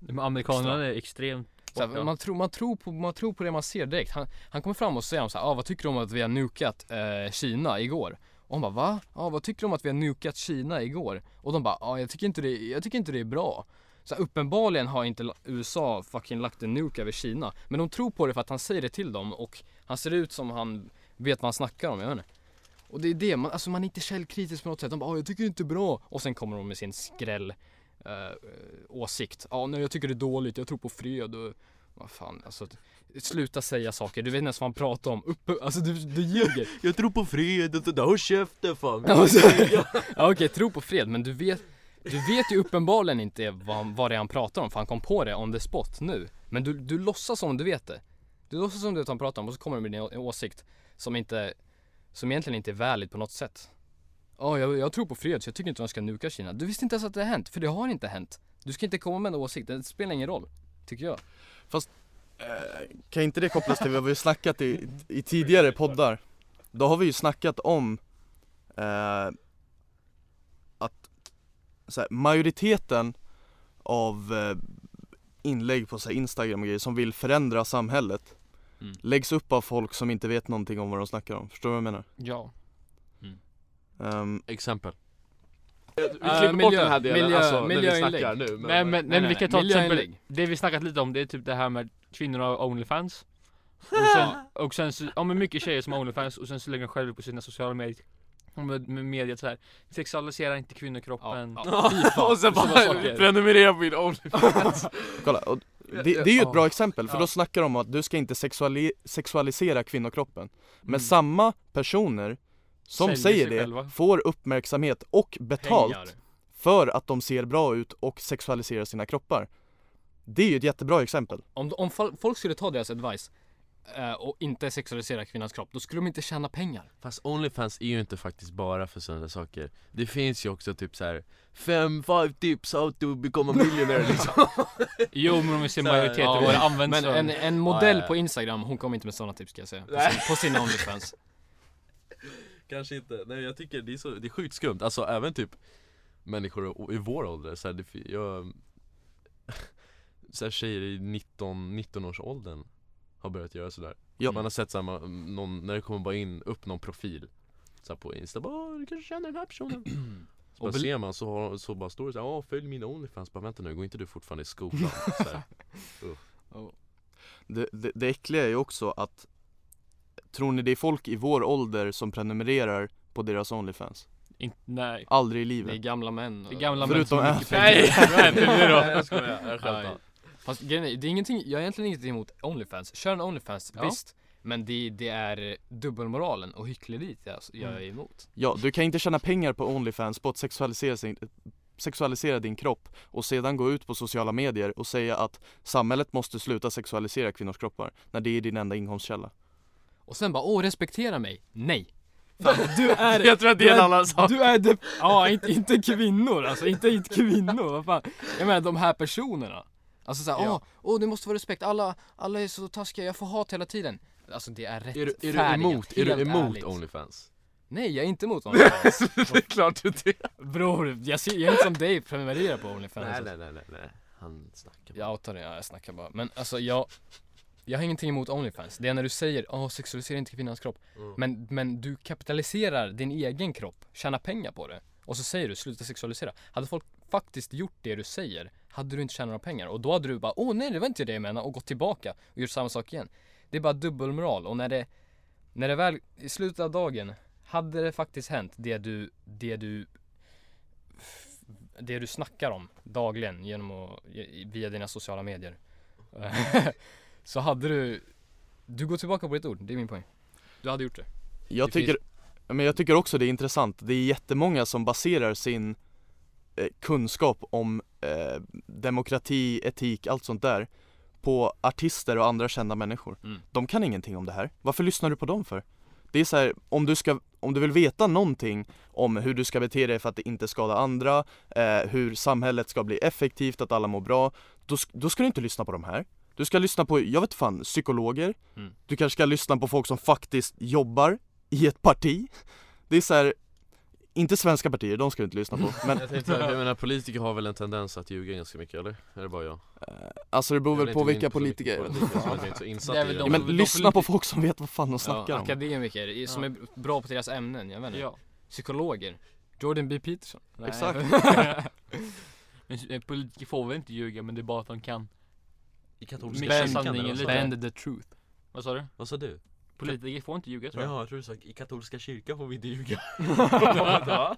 De amerikanerna är extremt så här, man, tror, man, tror på, man tror på det man ser direkt. Han, han kommer fram och säger så här, ah, vad tycker du om att vi har nukat eh, Kina igår? Och hon bara va? Ah, vad tycker du om att vi har nukat Kina igår? Och de bara, ah, jag tycker inte det, jag tycker inte det är bra. Så uppenbarligen har inte USA fucking lagt en nuke över Kina. Men de tror på det för att han säger det till dem och han ser ut som han vet vad han snackar om, jag vet inte. Och det är det, man, alltså man är inte källkritisk på något sätt. De bara, ah, jag tycker inte det är bra. Och sen kommer de med sin skräll eh, åsikt. Ja, nej jag tycker det är dåligt, jag tror på fred och vad fan, alltså Sluta säga saker, du vet inte ens vad han pratar om. Uppe, alltså du, du ljuger. Jag tror på fred och sådär, håll käften fan Ja, så- ja okej, tro på fred, men du vet du vet ju uppenbarligen inte vad, vad det är han pratar om för han kom på det on the spot nu. Men du, du låtsas som du vet det. Du låtsas som du vet vad han pratar om och så kommer du med din å- åsikt som inte Som egentligen inte är valid på något sätt. Ja, jag, jag tror på fred så jag tycker inte de ska nuka Kina. Du visste inte ens att det har hänt, för det har inte hänt. Du ska inte komma med en åsikt, det spelar ingen roll. Tycker jag. Eh, Kan inte det kopplas till vad vi har snackat i, i tidigare poddar? Då har vi ju snackat om eh, här, majoriteten av eh, inlägg på så här, Instagram och grejer som vill förändra samhället Mm. läggs upp av folk som inte vet någonting om vad de snackar om. Förstår du vad jag menar? Ja. Ehm, Exempel. Eh, Vi klipper bort miljö- den här delen, miljö- alltså, när vi miljöinlägg. snackar nu. Men, Nej men, nej, nej, men vi nej, kan ta till exempel, miljöinlägg. det vi snackat lite om det är typ det här med kvinnor och Onlyfans Och sen, och sen så, ja men mycket tjejer som har Onlyfans och sen så lägger de själva på sina sociala medier med, med mediet så här. Sexualisera inte kvinnokroppen Ja, ja. Och sen bara saker. prenumerera på min Onlyfans. kolla, och det, det är ju ett bra Ja. exempel för Ja. då snackar de om att du ska inte sexuali- sexualisera kvinnokroppen. Men Mm. samma personer som Säljer säger det själva. får uppmärksamhet och betalt Pengar. för att de ser bra ut och sexualiserar sina kroppar. Det är ju ett jättebra exempel. Om, om fol- folk skulle ta deras advice och inte sexualisera kvinnans kropp, då skulle de inte tjäna pengar. Fast Onlyfans är ju inte faktiskt bara för sådana saker Det finns ju också typ så här fem, five tips how to become a millionaire liksom Jo men om vi ser majoriteten ja, används Men en, en modell Ja, ja. på Instagram, hon kommer inte med sådana tips ska jag säga. På, sin, på sina Onlyfans. Kanske inte, nej jag tycker det är, så, det är sjukt skumt, alltså även typ människor i vår ålder, så här, det, fi- jag så här, tjejer i 19, 19 års åldern har börjat göra sådär Ja. Man har sett såhär, man- någon, när det kommer bara in upp någon profil så här, på Insta, bara "Åh, du kanske känner den här personen Så bara ser man så, har, så bara står det såhär, ja följ mina Onlyfans, bara vänta nu, går inte du fortfarande i skolan? så här. Det, det, det äckliga är ju också att Tror ni det är folk i vår ålder som prenumererar på deras Onlyfans? In, nej. Aldrig i Det är livet. gamla män. Det är och- gamla män Förutom som har Anthony. mycket pengar. Nej, då. Nej, jag skojar, jag Nej. skämtar Fast grejen är, det är ingenting, jag har egentligen ingenting emot Onlyfans. Kör en Onlyfans, Ja. visst. Men det, det är dubbelmoralen och hyckleriet jag, jag är emot. Ja, du kan inte tjäna pengar på Onlyfans på att sexualisera, sin, sexualisera din kropp och sedan gå ut på sociala medier och säga att samhället måste sluta sexualisera kvinnors kroppar när det är din enda inkomstkälla. Och sen bara, åh respektera mig. Nej. Fan, du är Jag tror att det är en annan sak Du är det, ja inte, inte kvinnor alltså, inte, inte kvinnor, vad fan. Jag menar de här personerna. Alltså såhär, Ja. åh, åh det måste vara respekt, alla, alla är så taskiga, jag får hat hela tiden. Alltså det är rätt Är du, är du emot, är du emot Onlyfans? Nej jag är inte emot Onlyfans. det är klart du det Bror, jag, ser, jag är inte som dig, prenumererar på Onlyfans. Nej nej nej nej, nej. han snackar bara Jag outar det, ja, jag snackar bara. Men alltså jag, jag har ingenting emot Onlyfans. Det är när du säger, åh sexualisera inte kvinnans kropp. Mm. Men, men du kapitaliserar din egen kropp, tjänar pengar på det. Och så säger du, sluta sexualisera. Hade folk faktiskt gjort det du säger, hade du inte tjänat några pengar. Och då hade du bara, åh nej det var inte det jag menade, och gått tillbaka och gjort samma sak igen. Det är bara dubbelmoral. Och när det, när det väl, i slutet av dagen, hade det faktiskt hänt det du, det du det du snackar om dagligen genom att, via dina sociala medier Så hade du Du går tillbaka på ditt ord, det är min poäng Du hade gjort det Jag Det finns- tycker, men jag tycker också det är intressant. Det är jättemånga som baserar sin kunskap om eh, demokrati, etik, allt sånt där på artister och andra kända människor. Mm. De kan ingenting om det här. Varför lyssnar du på dem för? Det är så här, om du ska, om du vill veta någonting om hur du ska bete dig för att inte skadar andra, eh, hur samhället ska bli effektivt, att alla mår bra, då, då ska du inte lyssna på de här. Du ska lyssna på, jag vet fan, psykologer. Mm. Du kanske ska lyssna på folk som faktiskt jobbar i ett parti. Det är så här, inte svenska partier, de ska du inte lyssna på. Men Jag tänkte, jag menar politiker har väl en tendens att ljuga ganska mycket eller? Är det bara jag? eh, alltså det beror väl på vilka politiker. politik, så jag är inte så insatt i det. Ja, men lyssna på folk som vet vad fan de snackar ja, om. Akademiker som är bra på deras ämnen, jag vet inte Ja. Psykologer Jordan B Peterson Nej. Exakt. Men eh, politiker får väl inte ljuga men det är bara att de kan I katolska kyrkan? Bend the truth Vad sa du? Vad sa du? Politiker får inte ljuga tror jag Jaha, jag tror du sa i katolska kyrkan får vi inte ljuga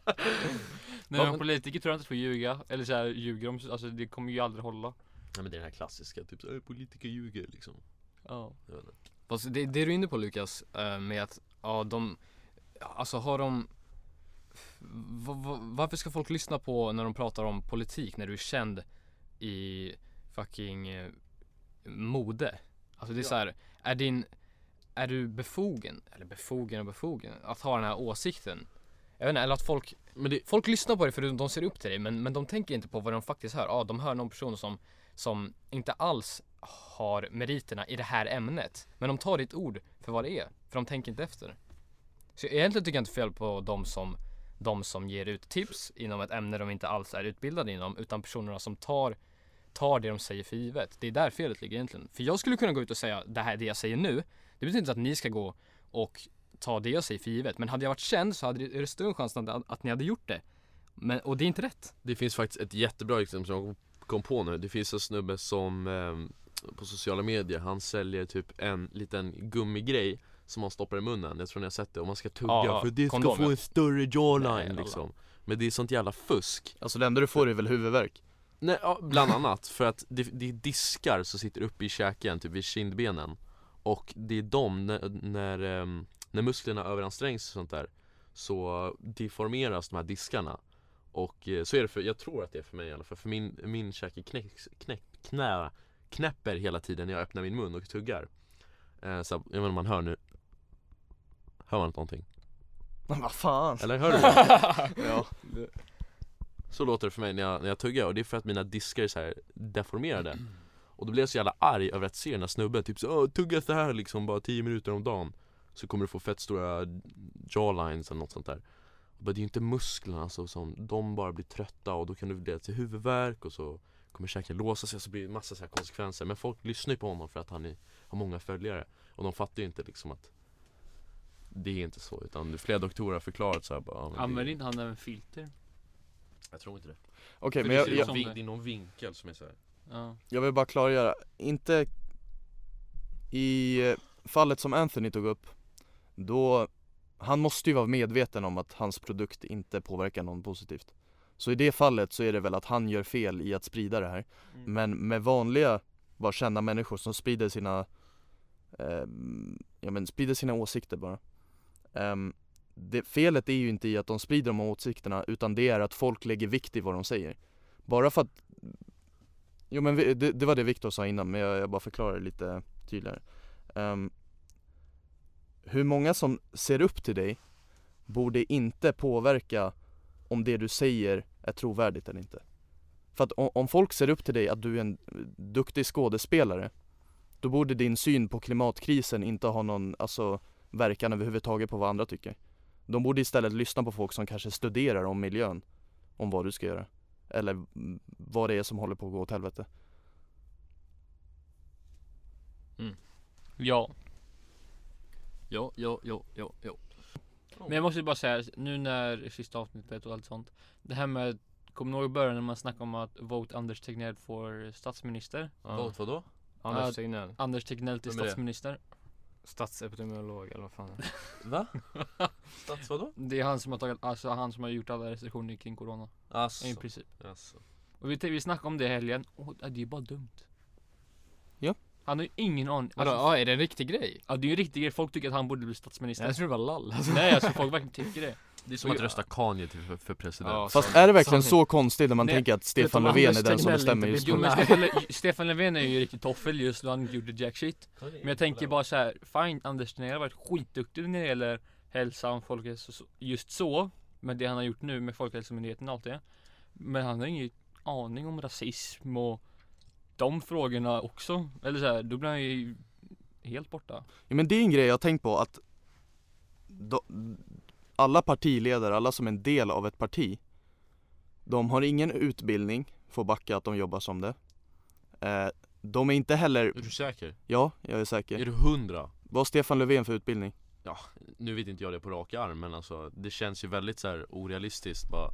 Nej men politiker tror jag inte får ljuga, eller så här, ljuger de, alltså det kommer ju aldrig hålla Nej men det är den här klassiska, typ så, "Äh, politiker ljuger liksom Ja. Fast det, det är du inne på Lukas, eh, med att, ja de, alltså har de va, va, Varför ska folk lyssna på när de pratar om politik när du är känd i fucking eh, mode? Alltså det är Ja. så här, är din, är du befogen, eller befogen och befogen, att ha den här åsikten? Jag vet inte, eller att folk, Men det, folk lyssnar på dig för de ser upp till dig men, men de tänker inte på vad de faktiskt hör. Ja, de hör någon person som, som inte alls har meriterna i det här ämnet. Men de tar ditt ord för vad det är. För de tänker inte efter. Så egentligen tycker jag inte fel på de som, de som ger ut tips inom ett ämne de inte alls är utbildade inom. Utan personerna som tar tar det de säger för givet. Det är där felet ligger egentligen. För jag skulle kunna gå ut och säga det här, det jag säger nu. Det betyder inte att ni ska gå och ta det jag säger för givet. Men hade jag varit känd så hade det, är det större chans att, att ni hade gjort det. Men, och det är inte rätt. Det finns faktiskt ett jättebra exempel som jag kom på nu Det finns en snubbe som ehm, på sociala medier, han säljer typ en liten gummigrej som man stoppar i munnen, jag tror ni har sett det, och man ska tugga Ja, för det ska få en större Nej, jawline alla. liksom Men det är sånt jävla fusk Alltså det enda du får är väl huvudvärk? Nej, ja, bland annat, för att det, det är diskar som sitter uppe i käken, typ vid kindbenen Och det är de, när, när, ehm, när musklerna överansträngs och sånt där Så deformeras de här diskarna Och eh, så är det för, jag tror att det är för mig i alla fall, för min, min käke knäcks, knäck, knä, knäpper hela tiden när jag öppnar min mun och tuggar eh, Så jag om man hör nu Hör man någonting? Men vad fan? Eller hör du det? Ja, Så låter det för mig när jag, när jag tuggar och det är för att mina diskar är så här deformerade Och då blir jag så jävla arg över att se den här snubben typ så "Åh, tugga så här liksom bara 10 minuter om dagen. Så kommer du få fett stora jawlines eller något sånt där. Och bara, Det är ju inte musklerna alltså, som, de bara blir trötta och då kan det leda till huvudvärk och så kommer käken låsa sig. Och så blir det massa så här konsekvenser. Men folk lyssnar ju på honom för att han är, har många följare. Och de fattar ju inte liksom att Det är inte så utan flera doktorer har förklarat så här bara, ja, men Använder inte han även filter? Jag tror inte det. Okej För men det jag, jag, det är någon vinkel som är så här. Ja. jag vill bara klargöra, inte i eh, fallet som Anthony tog upp Då, han måste ju vara medveten om att hans produkt inte påverkar någon positivt Så i det fallet så är det väl att han gör fel i att sprida det här Mm. Men med vanliga, bara kända människor som sprider sina eh, Ja men sprider sina åsikter bara Ehm, det, Felet är ju inte i att de sprider de här åsikterna utan det är att folk lägger vikt i vad de säger Bara för att Jo men vi- det, det var det Viktor sa innan men jag, jag bara förklarar det lite tydligare. Um, Hur många som ser upp till dig borde inte påverka om det du säger är trovärdigt eller inte. För att om, om folk ser upp till dig att du är en duktig skådespelare Då borde din syn på klimatkrisen inte ha någon, alltså verkan överhuvudtaget på vad andra tycker. De borde istället lyssna på folk som kanske studerar om miljön Om vad du ska göra. Eller mm, vad det är som håller på att gå åt helvete Ja. Ja, ja, ja, ja, ja. Men jag måste bara säga, nu när sista avsnittet och allt sånt Det här med, kommer ni ihåg i början när man snackade om att vote Anders Tegnell för statsminister? ja. Vote vadå? Anders. Tegnell. Anders Tegnell till statsminister Statsepidemiolog eller vad fan är? Va? Stats vadå? Det är han som har tagit, alltså han som har gjort alla restriktioner kring corona Alltså, I princip alltså. Och vi, vi snackade om det i helgen, och det är ju bara dumt Ja. Han har ju ingen aning. Vadå, alltså, ja är det en riktig grej? Ja det är ju en riktig grej, folk tycker att han borde bli statsminister. Jag tror det var lall. Alltså. Nej alltså folk verkligen tycker det. Det är som att rösta Kanye till för, för president. Ja, Fast är det verkligen så konstigt när man Nej, tänker att Stefan Löfven är den som bestämmer just nu? Stefan, Löfven är ju riktigt toffel just då han gjorde jack shit. Men jag tänker bara så här, fine Anders Tegnell har varit skitduktig när det gäller hälsa och folkhälsa just så. Med det han har gjort nu med Folkhälsomyndigheten och allt det. Men han har ingen aning om rasism och de frågorna också Eller så här, då blir han ju helt borta Ja, men det är en grej jag har tänkt på att de, alla partiledare, alla som är en del av ett parti De har ingen utbildning, får backa att de jobbar som det eh, De är inte heller, Är du säker? ja jag är säker Är du hundra? Vad har Stefan Löfven för utbildning? Nu vet inte jag det på rak arm men alltså det känns ju väldigt så här orealistiskt bara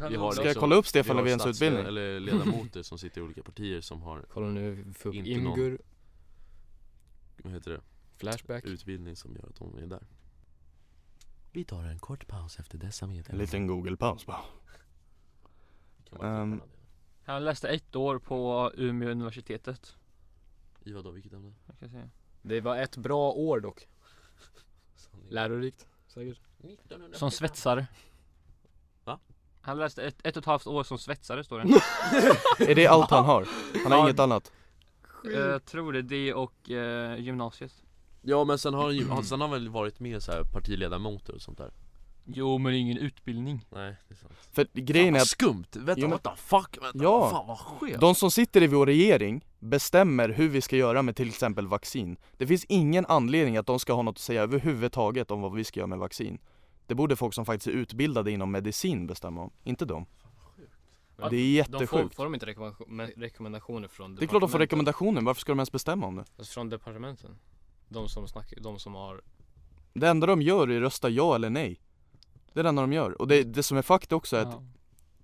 har Ska liksom- jag kolla upp Stefan Löfvens utbildning? Eller ledamöter som sitter i olika partier som har, Kolla nu, upp någon. Imgur, vad heter det? Flashback. Utbildning som gör att de är där Vi tar en kort paus efter dessa En meddelanden liten google-paus bara det? Han läste ett år på Umeå universitetet I vadå, vilket ämne? jag kan säga. Det var ett bra år dock. Lärorikt, säkert. 1900. Som svetsare Va? Han läste ett, ett och ett halvt år som svetsare står det. Är det allt han har? Han har Ja. inget annat? Jag tror det, det och eh, gymnasiet. Ja men sen har han ju, han- sen har han väl varit med så här partiledamoter och sånt där. Jo men ingen utbildning. Nej det är sant. För grejen är vad att skumt, vänta Jo, men- what the fuck, vänta, Ja. fan vad skevt de som sitter i vår regering bestämmer hur vi ska göra med till exempel vaccin. Det finns ingen anledning att de ska ha något att säga överhuvudtaget om vad vi ska göra med vaccin Det borde folk som faktiskt är utbildade inom medicin bestämma om, inte de Det är De får, jättesjukt. får de inte rekommendation, men- rekommendationer från Det är klart de får rekommendationer, varför ska de ens bestämma om det? Alltså från departementen? De som snackar, de som har Det enda de gör är rösta ja eller nej Det är det enda de gör, och det, det som är fakt också är att Ja.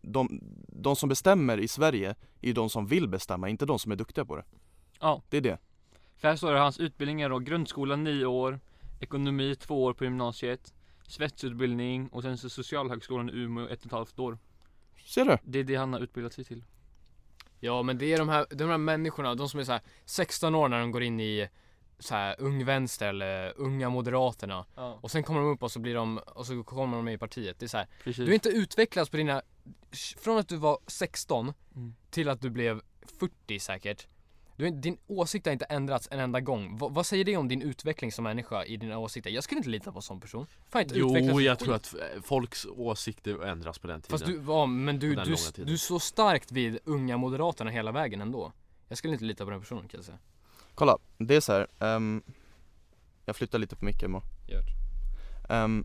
de, de som bestämmer i Sverige är de som vill bestämma, inte de som är duktiga på det Ja. Det är det För här står det hans utbildningar då, grundskola 9 år, ekonomi 2 år på gymnasiet, svetsutbildning och sen så socialhögskolan i Umeå ett och ett halvt år. Ser du? Det är det han har utbildat sig till. Ja men det är de här, de här människorna, de som är så här 16 år när de går in i så här Ung Vänster eller Unga Moderaterna Ja, och sen kommer de upp och så blir de, och så kommer de med i partiet. Det är så här, precis. du har inte utvecklats på dina, från att du var 16 Mm. till att du blev 40 säkert. Du, din åsikt har inte ändrats en enda gång. Va, vad säger det om din utveckling som människa i dina åsikter? Jag skulle inte lita på en sån person. Fan inte Jo, jag tror att eh, folks åsikter ändras på den tiden Fast du, ja, men du, du, du är så starkt vid unga moderaterna hela vägen ändå. Jag skulle inte lita på den personen kan jag säga. Kolla, det är så här. ehm, jag flyttar lite på micken bara. Gör Ehm,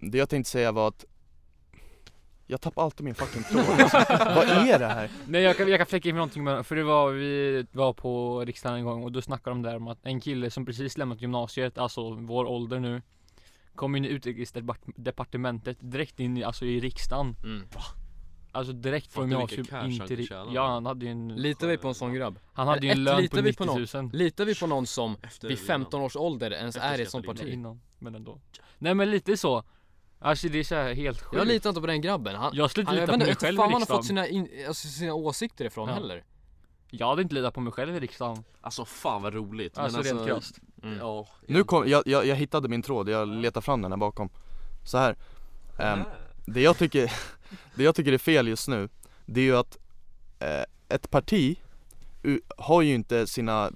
Det jag tänkte säga var att jag tappar alltid min fucking tråd alltså, Vad är det här? Nej jag kan, jag kan fläcka in någonting med, för det var, vi var på riksdagen en gång och då snackade de där om att en kille som precis lämnat gymnasiet, alltså vår ålder nu Kom in i utrikesdepartementet direkt in i, alltså i riksdagen Mm. Alltså direkt från han in till, kunde ri- tjäna. ja han hade ju en Litar vi på en sån grabb? Han hade ju en lön på litar vi på 90 000 Litar vi på någon som Efter vid 15 års ålder ens Efter är i ett sånt parti? innan, men ändå Nej men lite så Alltså det är så här helt sjukt Jag litar inte på den grabben. Han, Jag skulle inte lita på mig själv fan i han har fått sina, in, alltså, sina åsikter ifrån Ja. heller. Jag hade inte litat på mig själv i riksdagen Alltså fan vad roligt Alltså, rent krasst Mm. Ja, Nu kom, jag, jag, jag hittade min tråd, jag letar fram den här bakom Så här. ehm, det jag tycker, det jag tycker är fel just nu Det är ju att eh, ett parti u- har ju inte sina,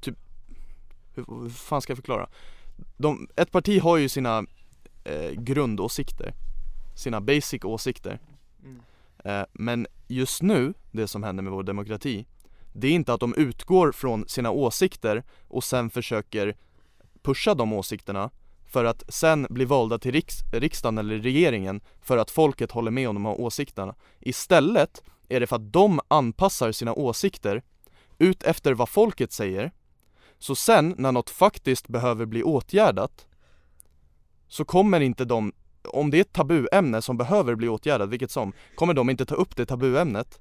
typ, hur, hur fan ska jag förklara? De, ett parti har ju sina eh, grundåsikter Sina basic åsikter Mm. eh, Men just nu, det som händer med vår demokrati Det är inte att de utgår från sina åsikter och sen försöker pusha de åsikterna för att sen bli valda till riks riksdagen eller regeringen för att folket håller med om de här åsikterna. Istället är det för att de anpassar sina åsikter ut efter vad folket säger. Så sen när något faktiskt behöver bli åtgärdat så kommer inte de, om det är ett tabuämne som behöver bli åtgärdat, vilket som, kommer de inte ta upp det tabuämnet.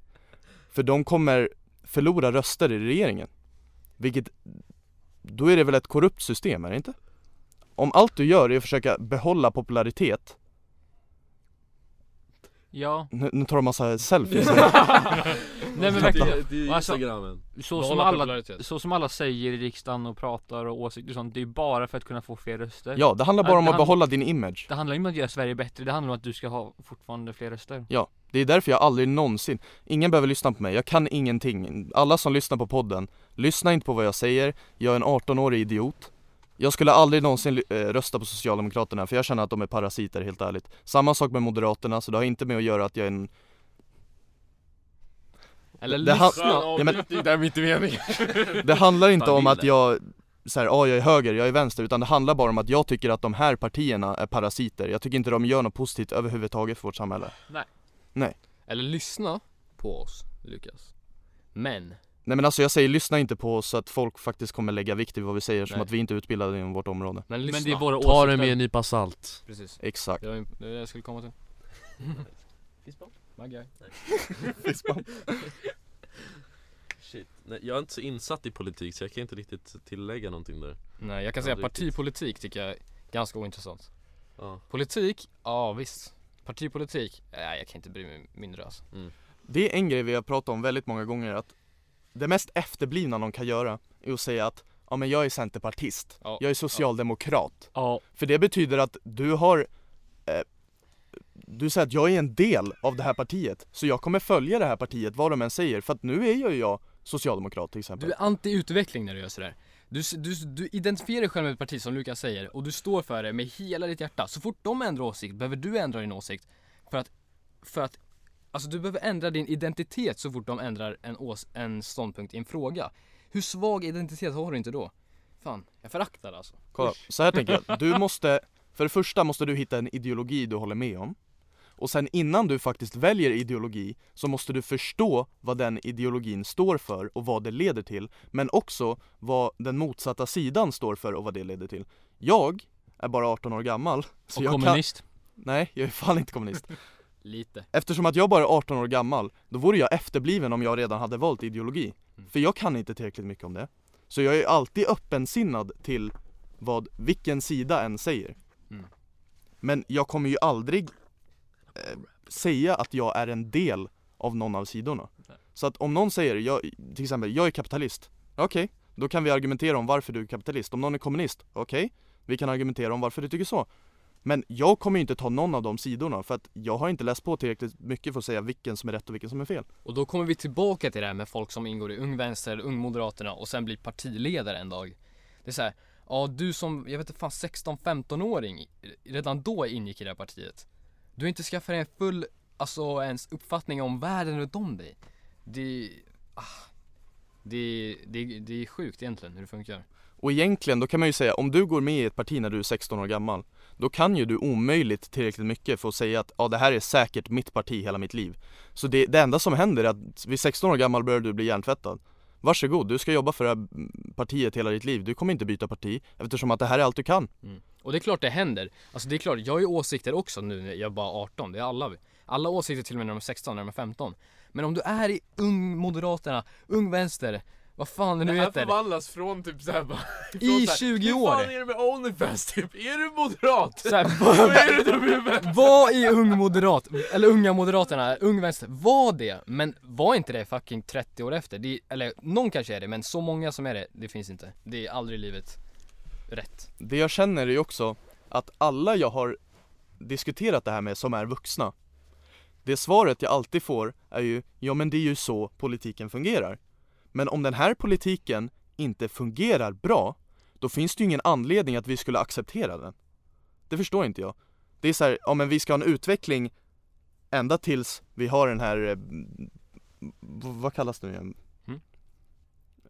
För de kommer förlora röster i regeringen. Vilket, då är det väl ett korrupt system, är det inte? Om allt du gör är att försöka behålla popularitet, Ja, nu, nu tar de massa selfies. Nej men verkligen. Det, det är Alltså, instagrammen så som, alla, så som alla säger i riksdagen och pratar och åsikter och sånt Det är bara för att kunna få fler röster. Ja, det handlar bara Ja, om det att behålla din image. Det handlar inte om att göra Sverige bättre, det handlar om att du ska ha fortfarande fler röster. Ja, det är därför jag aldrig någonsin, ingen behöver lyssna på mig, jag kan ingenting. Alla som lyssnar på podden, lyssna inte på vad jag säger, jag är en 18-årig idiot Jag skulle aldrig någonsin eh, rösta på Socialdemokraterna för jag känner att de är parasiter helt ärligt. Samma sak med Moderaterna, så det har inte med att göra att jag är en Eller det, lyssna. ja, men, Det är inte meningen. Det handlar inte om att jag så här, ja jag är höger, jag är vänster, utan det handlar bara om att jag tycker att de här partierna är parasiter. Jag tycker inte de gör något positivt överhuvudtaget för vårt samhälle. Eller lyssna på oss, Lukas. Men, Nej men alltså jag säger lyssna inte på oss så att folk faktiskt kommer lägga vikt vid vad vi säger som Nej. att vi inte är utbildade inom vårt område men lyssna. Men det är våra Ta det åsikter med en nypa salt Precis. Exakt Det var det jag skulle komma till. My guy. Shit. Nej, jag är inte så insatt i politik så jag kan inte riktigt tillägga någonting där Nej jag kan säga partipolitik tycker jag är ganska ointressant. ja. Politik, ja visst. Partipolitik, nej jag kan inte bry mig mindre alltså. Det är en grej vi har pratat om väldigt många gånger att det mest efterblivna någon kan göra är att säga att ja men jag är centerpartist, Ja. jag är socialdemokrat Ja, För det betyder att du har eh, Du säger att jag är en del av det här partiet Så jag kommer följa det här partiet vad de än säger för att nu är ju jag socialdemokrat till exempel Du är anti-utveckling när du gör sådär. Du, du, du identifierar dig själv med ett parti som Lukas säger och du står för det med hela ditt hjärta. Så fort de ändrar åsikt behöver du ändra din åsikt. För att, för att, alltså du behöver ändra din identitet så fort de ändrar en, ås, en ståndpunkt i en fråga. Hur svag identitet har du inte då? Fan, jag föraktar alltså. Kolla, så här tänker jag, du måste För det första måste du hitta en ideologi du håller med om Och sen innan du faktiskt väljer ideologi så måste du förstå vad den ideologin står för och vad det leder till. Men också vad den motsatta sidan står för och vad det leder till. Jag är bara 18 år gammal. Så Och jag kommunist. Kan... Nej, jag är fan inte kommunist. Lite. Eftersom att jag bara är 18 år gammal, då vore jag efterbliven om jag redan hade valt ideologi. Mm. För jag kan inte tillräckligt mycket om det. Så jag är alltid öppensinnad till vad vilken sida än säger. Mm. Men jag kommer ju aldrig eh, säga att jag är en del av någon av sidorna. Nej. Så att om någon säger, jag, till exempel, jag är kapitalist. Okej, då kan vi argumentera om varför du är kapitalist. Om någon är kommunist, okej, vi kan argumentera om varför du tycker så. Men jag kommer ju inte ta någon av de sidorna för att jag har inte läst på tillräckligt mycket för att säga vilken som är rätt och vilken som är fel. Och då kommer vi tillbaka till det här med folk som ingår i Ung Vänster, Ung Moderaterna och sen blir partiledare en dag. Det är så här, ja du som, jag vet inte fan 16-15-åring, redan då ingick i det här partiet. Du har inte skaffat dig en full, alltså ens uppfattning om världen runt om dig. Det, ah, det, det, det är sjukt egentligen hur det funkar. Och egentligen, då kan man ju säga, om du går med i ett parti när du är 16 år gammal då kan ju du omöjligt tillräckligt mycket för att säga att ja, det här är säkert mitt parti hela mitt liv Så det, det enda som händer är att vid 16 år gammal börjar du bli hjärntvättad Varsågod, du ska jobba för det här partiet hela ditt liv, du kommer inte byta parti eftersom att det här är allt du kan mm. Och det är klart det händer. Alltså det är klart, jag har ju åsikter också nu när jag är bara 18. Det är alla. Alla åsikter till och med när de är 16, när de är 15. Men om du är i Ung Moderaterna, Ung Vänster, vad fan det nu Det här heter. förvandlas från typ såhär bara I 20 Hur fan år. är det med Onlyfans typ? Är du moderat? Så här, Vad är du dum var i Ung Moderat, eller Unga Moderaterna, Ung Vänster, var det. Men var inte det fucking 30 år efter? Det, eller någon kanske är det, men så många som är det, det finns inte. Det är aldrig i livet rätt. Det jag känner är ju också att alla jag har diskuterat det här med som är vuxna Det svaret jag alltid får är ju, ja men det är ju så politiken fungerar Men om den här politiken inte fungerar bra Då finns det ju ingen anledning att vi skulle acceptera den Det förstår inte jag Det är så här, ja men vi ska ha en utveckling ända tills vi har den här, eh, v- vad kallas det nu igen? Mm.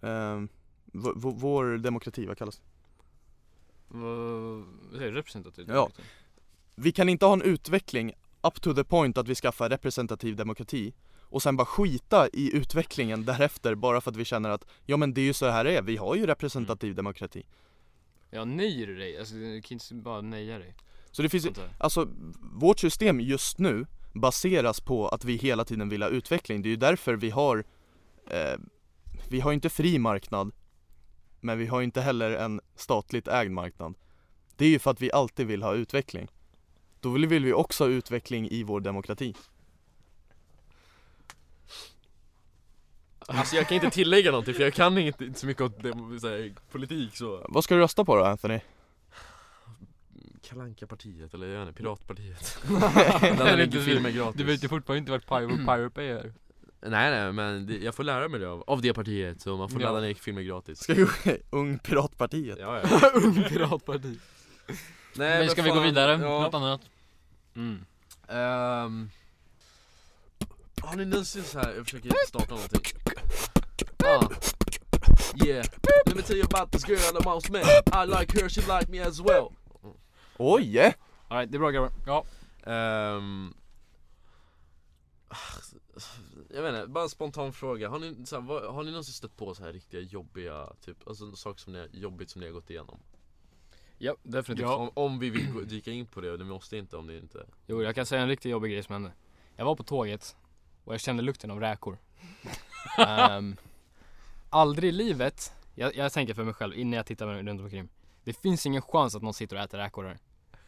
Eh, v- v- vår demokrati, vad kallas det? Vad säger du? Representativt? Ja. vi kan inte ha en utveckling up to the point att vi skaffar representativ demokrati och sen bara skita i utvecklingen därefter bara för att vi känner att ja men det är ju så här det är, vi har ju representativ demokrati. Ja, nöjer du dig? Alltså du kan inte bara nöja dig. Så det finns ju, alltså vårt system just nu baseras på att vi hela tiden vill ha utveckling. Det är ju därför vi har, eh, vi har inte fri marknad men vi har inte heller en statligt ägd marknad. Det är ju för att vi alltid vill ha utveckling. Då vill vi också ha utveckling i vår demokrati. Alltså jag kan inte tillägga någonting för jag kan inte, inte så mycket om dem- så här, politik så Vad ska du rösta på då Anthony? Kalanka partiet eller jag vet inte, Piratpartiet Där ligger filmer gratis Du vet ju fortfarande inte vart Pirate, Pirate Bay är Nej nej men det, jag får lära mig det av, av det partiet så man får Ja. ladda ner filmer gratis Ska vi Ung Piratpartiet? Ja ja Ung Piratparti. Nej, Men ska vi gå vidare? Ja. Något annat? Mm. Ehm, har ni någonsin så här, jag försöker starta någonting Ah. Yeah, let me tell you about this girl I'm mouse man I like her, she like me as well Oj! Yeah. Alright, det är bra grabbar. Ja. Ehm, Jag vet inte, bara en spontan fråga Har ni, så här, vad, har ni någonsin stött på så här riktiga jobbiga, typ, alltså saker som ni jobbigt som ni har gått igenom? Ja, definitivt. Om, om vi vill dyka in på det, och det måste inte om det inte Jo, jag kan säga en riktigt jobbig grej som hände. Jag var på tåget och jag kände lukten av räkor. Ehm, aldrig i livet, jag, jag tänker för mig själv innan jag tittar mig runt omkring. Det finns ingen chans att någon sitter och äter räkor här.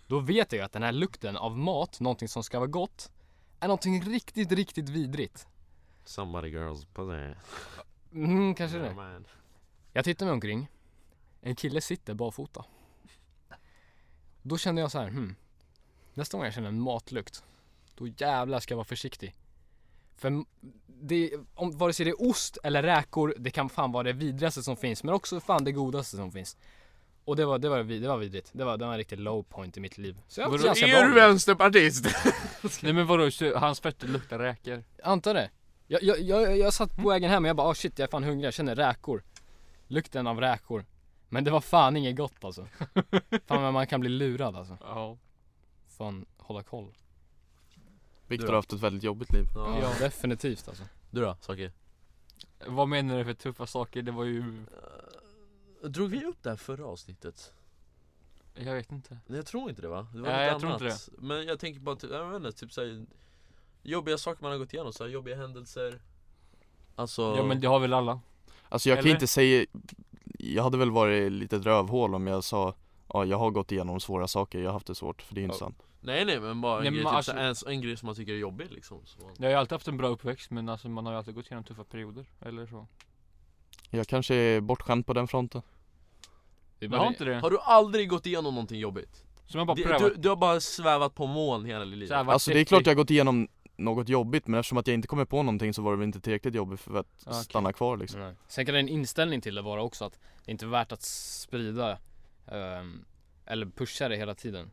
Då vet jag att den här lukten av mat, någonting som ska vara gott, är någonting riktigt, riktigt vidrigt. Somebody girls på det Mm, kanske det. Yeah, man. Jag tittar mig omkring. En kille sitter barfota. Då kände jag så här, hmm. Nästa gång jag känner en matlukt, då jävlar ska jag vara försiktig. För det, om, vare sig det är ost eller räkor, det kan fan vara det vidrigaste som finns, men också fan det godaste som finns. Och det var, det var, vid- det var vidrigt. Det var, det var en riktig low point i mitt liv. Så jag var Vadå, ganska Är du vänsterpartist? Nej men vadå, hans fötter luktar räkor? Antar det. Jag, jag, jag, jag satt på vägen hem och jag bara, oh shit jag är fan hungrig, jag känner räkor. Lukten av räkor. Men det var fan inget gott alltså. Fan men man kan bli lurad alltså. Ja Fan, hålla koll. Viktor Du har haft ett väldigt jobbigt liv. Ja. Ja, definitivt alltså. Du då, Saki? Vad menar du för tuffa saker? Det var ju, Eh, Drog vi upp det här förra avsnittet? jag vet inte Nej, Jag tror inte det va? Det var Nej, jag tror inte annat. Men jag tänker bara, typ, jag vet inte, typ såhär Jobbiga saker man har gått igenom, såhär jobbiga händelser Alltså Ja men det har väl alla? Alltså jag kan Eller? inte säga, jag hade väl varit lite ett rövhål om jag sa Ja jag har gått igenom svåra saker, jag har haft det svårt, för det är inte Ja. sant Nej nej men bara en, Nej, grej, men typ, alltså- en, en grej som man tycker är jobbig liksom så. Jag har ju alltid haft en bra uppväxt men alltså man har ju alltid gått igenom tuffa perioder, eller så Jag kanske är bortskämd på den fronten Det är Jag har inte det, Har du aldrig gått igenom någonting jobbigt? som jag bara Det, prövat du, du har bara svävat på moln hela ditt liv? Så här, varit Alltså det är klart jag har gått igenom något jobbigt men eftersom att jag inte kommer på någonting så var det väl inte tillräckligt jobbigt för att okej. stanna kvar liksom Nej. Sen kan en inställning till det vara också att det inte är värt att sprida ehm, eller pusha det hela tiden.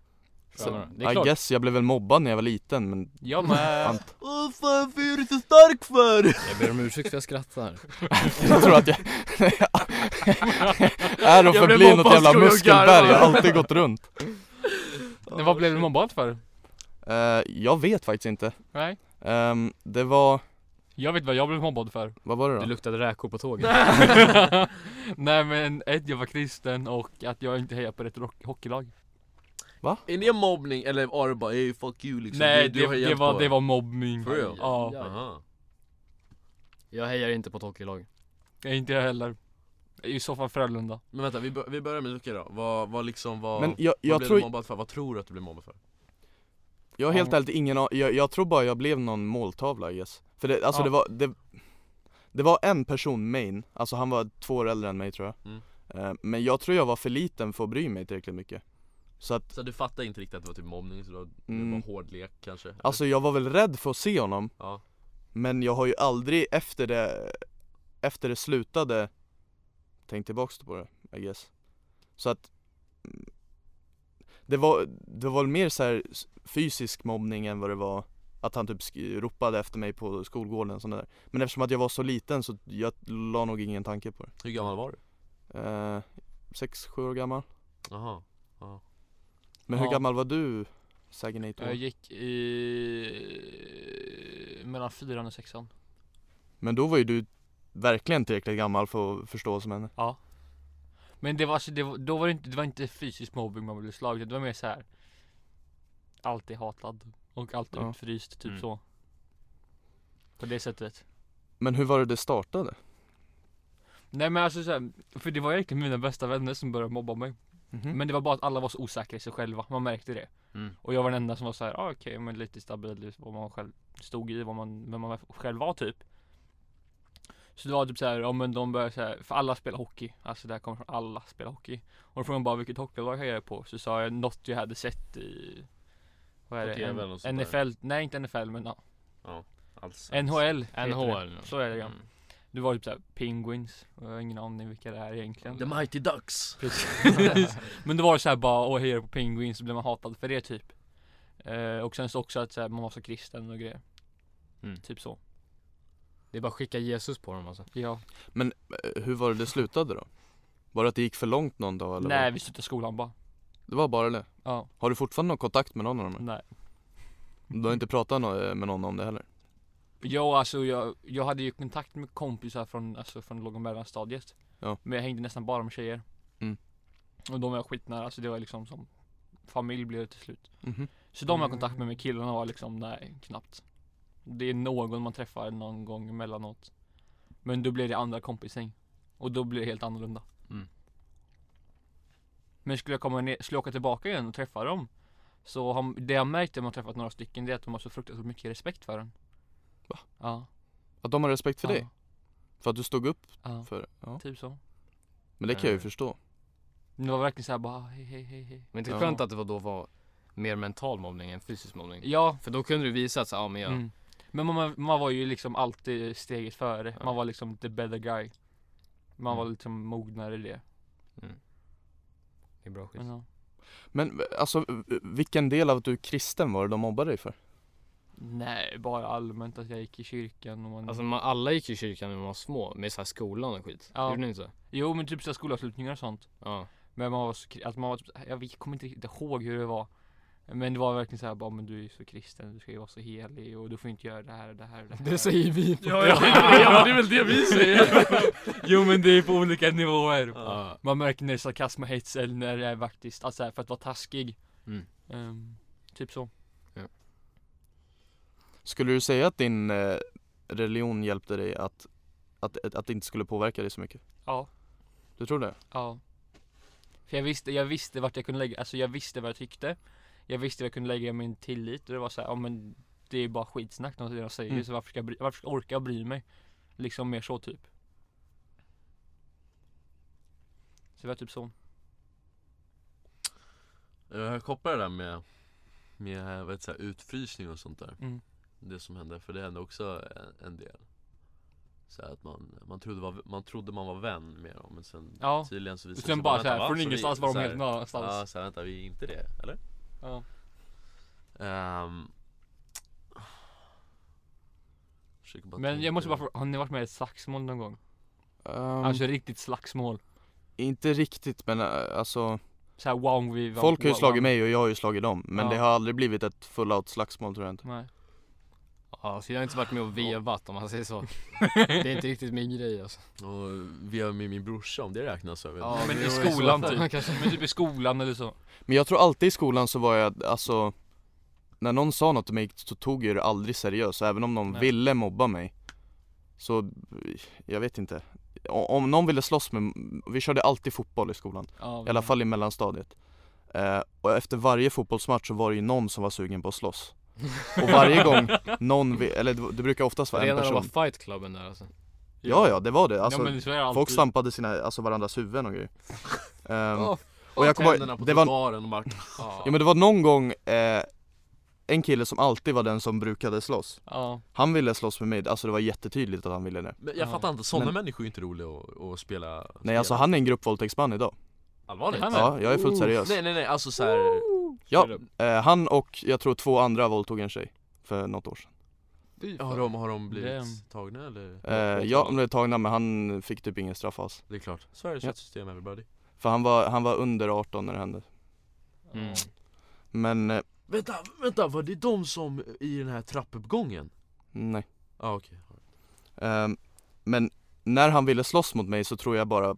Så? Det är I klart. guess, jag blev väl mobbad när jag var liten men Jag med! Vad fan vad är du så stark för? Jag ber om ursäkt för att jag skrattar. jag tror att jag är och förblir något jävla muskelberg, jag har alltid gått runt Men vad blev du mobbad för? Eh, Jag vet faktiskt inte Nej? Ehm, Det var, Jag vet vad jag blev mobbad för vad var det Det då? luktade räkor på tåget. Nej men ett, jag var kristen och att jag inte hejar på rätt rock- hockeylag Är det mobbning eller var det bara ey fuck you liksom? Nej du, du det, det, hjälpt var, på det var mobbning For real? Ja, Ja. Aha. Jag hejar inte på hockeylag. Nej, inte jag heller I så fall Frölunda Men vänta, vi, bör, vi börjar med Luca då, vad, vad liksom, vad, Men jag, vad jag blev tror, du mobbad för? Vad tror du att du blev mobbad för? jag har helt ärligt ingen jag, jag tror bara jag blev någon måltavla guess För det, alltså Ja. det var, det, det var en person main, alltså han var två år äldre än mig tror jag Mm. Eh, Men jag tror jag var för liten för att bry mig tillräckligt mycket Så att, Så du fattar inte riktigt att det var typ mobbning, så det var, Mm. det var hård lek kanske? eller? alltså jag var väl rädd för att se honom Ja, Men jag har ju aldrig efter det, efter det slutade tänkt tillbaks på det, I guess Så att det var, det var mer så fysisk mobbning än vad det var att han typ ropade efter mig på skolgården och sånt där Men eftersom att jag var så liten så jag la nog ingen tanke på det hur gammal var du? eh, Sex, sju år gammal Jaha Men hur Ja. gammal var du? Saginator? Jag gick i mellan fyran och sexan Men då var ju du verkligen tillräckligt gammal för att förstå som hände Ja Men det var alltså, det var, då var det inte, det var inte fysisk mobbing man blev slagen, det var mer så här. Alltid hatad och alltid Ja. utfryst, typ Mm. så På det sättet Men hur var det det startade? Nej men alltså så här, för det var egentligen mina bästa vänner som började mobba mig Mhm. Men det var bara att alla var så osäkra i sig själva, man märkte det Mm. Och jag var den enda som var så här, ah, okej men lite stabil i vad man själv stod i, vad man, vem man själv var typ Så det var typ så här, ja men de började så här, för alla spelar hockey, alltså det här kommer från alla spelar hockey Och då frågade de bara vilket hockeylag jag på? Så sa jag något jag hade sett i Vad är det? TV eller N- något sånt där. NFL, nej inte NFL men ja, Alltså, NHL NHL. Så är det ja Mm. Det var typ såhär Penguins, och jag har ingen aning vilka det är egentligen The Mighty Ducks! Precis. Men det var så här bara, åh hejar på Penguins så blev man hatad för det typ eh, Och sen så också att så här, man var så kristen och grejer Mm. Typ så Det är bara att skicka Jesus på dem alltså. Ja Eh, Hur var det det slutade då? Var det att det gick för långt någon dag eller? Nej vad? vi slutade skolan bara Det var bara det? Ja, Har du fortfarande någon kontakt med någon av dem? nej Du har inte pratat no- med någon om det heller? Ja alltså jag, jag hade ju kontakt med kompisar från, alltså från låg och mellanstadiet Ja. Men jag hängde nästan bara med tjejer Mm. Och de var jag skitnära, alltså det var liksom som Familj blev det till slut Mhm. Så de jag kontakt med, med killarna var liksom, nej knappt Det är någon man träffar någon gång emellanåt Men då blir det andra kompisgäng Och då blir det helt annorlunda Mm. Men skulle jag komma ner, skulle jag åka tillbaka igen och träffa dem Så har, det jag märkt när man träffat några stycken det är att de har så fruktansvärt mycket respekt för en Va? Ja Att de har respekt för ja, dig? För att du stod upp Ja, för? Ja. typ så Men det kan jag ju Eh. förstå Det var verkligen såhär bara hej hej hej hej Men det är Ja. skönt att det var då var mer mental mobbning än fysisk mobbning. Ja, För då kunde du visa att så, ja men jag, mm. Men man, man var ju liksom alltid steget före Ja. Man var liksom the better guy Man Mm. var liksom mognare i det mm. Det är bra skit. men, ja. Men alltså vilken del av att du är kristen var det de mobbade dig för? Nej, bara allmänt att jag gick i kyrkan och man Alltså man, alla gick i kyrkan när man var små, med så här skolan och skit. Ja. Gjorde ni inte så? Jo men typ såhär skolavslutningar och sånt Ja. Men man var så, att man var typ, jag kommer inte riktigt ihåg hur det var Men det var verkligen såhär bara, men du är ju så kristen, du ska ju vara så helig och du får inte göra det här och det här och det här Det säger vi på Ja, det, ja, det är väl det vi säger Jo men det är på olika nivåer Ja. Man märker när det är sarkasm och hets eller när det är faktiskt, alltså här, för att vara taskig Mm. Ehm, Typ så Skulle du säga att din eh, religion hjälpte dig att, att, att det inte skulle påverka dig så mycket? Ja, Du tror det? ja För jag visste, jag visste vart jag kunde lägga, alltså jag visste vad jag tyckte Jag visste vad jag kunde lägga min tillit och det var så här, ja men Det är bara skitsnack något jag säger Mm. så varför ska jag, bry, varför ska jag orka bry mig? Liksom mer så typ Så det var typ så Jag kopplar det där med, med vad heter det, så här, utfrysning och sånt där mm. Det som hände, för det hände också en, en del så att man, man, trodde var, man trodde man var vän med dem men sen Ja. tydligen så visade sen sig bara såhär, va? från Så vi- ingenstans var de så helt någonstans Ja, så här, vänta vi är inte det, eller? Ja. Bara Men jag måste bara fråga, har ni varit med i ett slagsmål någon gång? Ehm, Alltså riktigt slagsmål? Inte riktigt men eh, alltså Såhär wow vi Folk har ju slagit wow. mig och jag har ju slagit dem Men Ja. det har aldrig blivit ett full out slagsmål tror jag inte Nej Ja, så jag har inte varit med och vevat om man säger så. Det är inte riktigt min grej alltså. Och vi har med min brorsa om det räknas vet Ja, men i skolan typ. kanske. Men typ i skolan eller så. Men jag tror alltid i skolan så var jag, alltså När någon sa något till mig så tog jag det aldrig seriöst, även om någon Nej. ville mobba mig Så, jag vet inte. Om någon ville slåss med, vi körde alltid fotboll i skolan. Ja, I alla fall i mellanstadiet. Eh, Och efter varje fotbollsmatch så var det ju någon som var sugen på att slåss Och varje gång någon, eller det, det brukar oftast vara en person. var fight-klubben där alltså. Ja ja, det var det, alltså ja, men så är det alltid. Folk stampade sina, alltså varandras huvuden och grejer. Ehm, Åh, Och jag kommer Händerna ihåg, på det var, trottoaren och bara ja. ja men det var någon gång eh, En kille som alltid var den som brukade slåss. Ja, Han ville slåss med mig, alltså det var jättetydligt att han ville det. Men jag Ja. fattar inte, sådana Men- människor är inte roliga att, att spela Nej alltså han är en gruppvåldtäktsman idag. Allvarligt? Ja, jag är fullt seriös. Nej nej nej, alltså såhär Ja, eh, han och jag tror två andra våldtog en tjej För något år sedan Fy Har fan. de, har de blivit Damn. tagna eller? eh, Ja, de blev tagna men han fick typ ingen straff alls Det är klart, Sveriges Ja. rättssystem everybody För han var, han var under 18 när det hände Mm. Men, eh, Vänta, vänta, var det de som i den här trappuppgången? nej Ja ah, okej Ehm, Men när han ville slåss mot mig så tror jag bara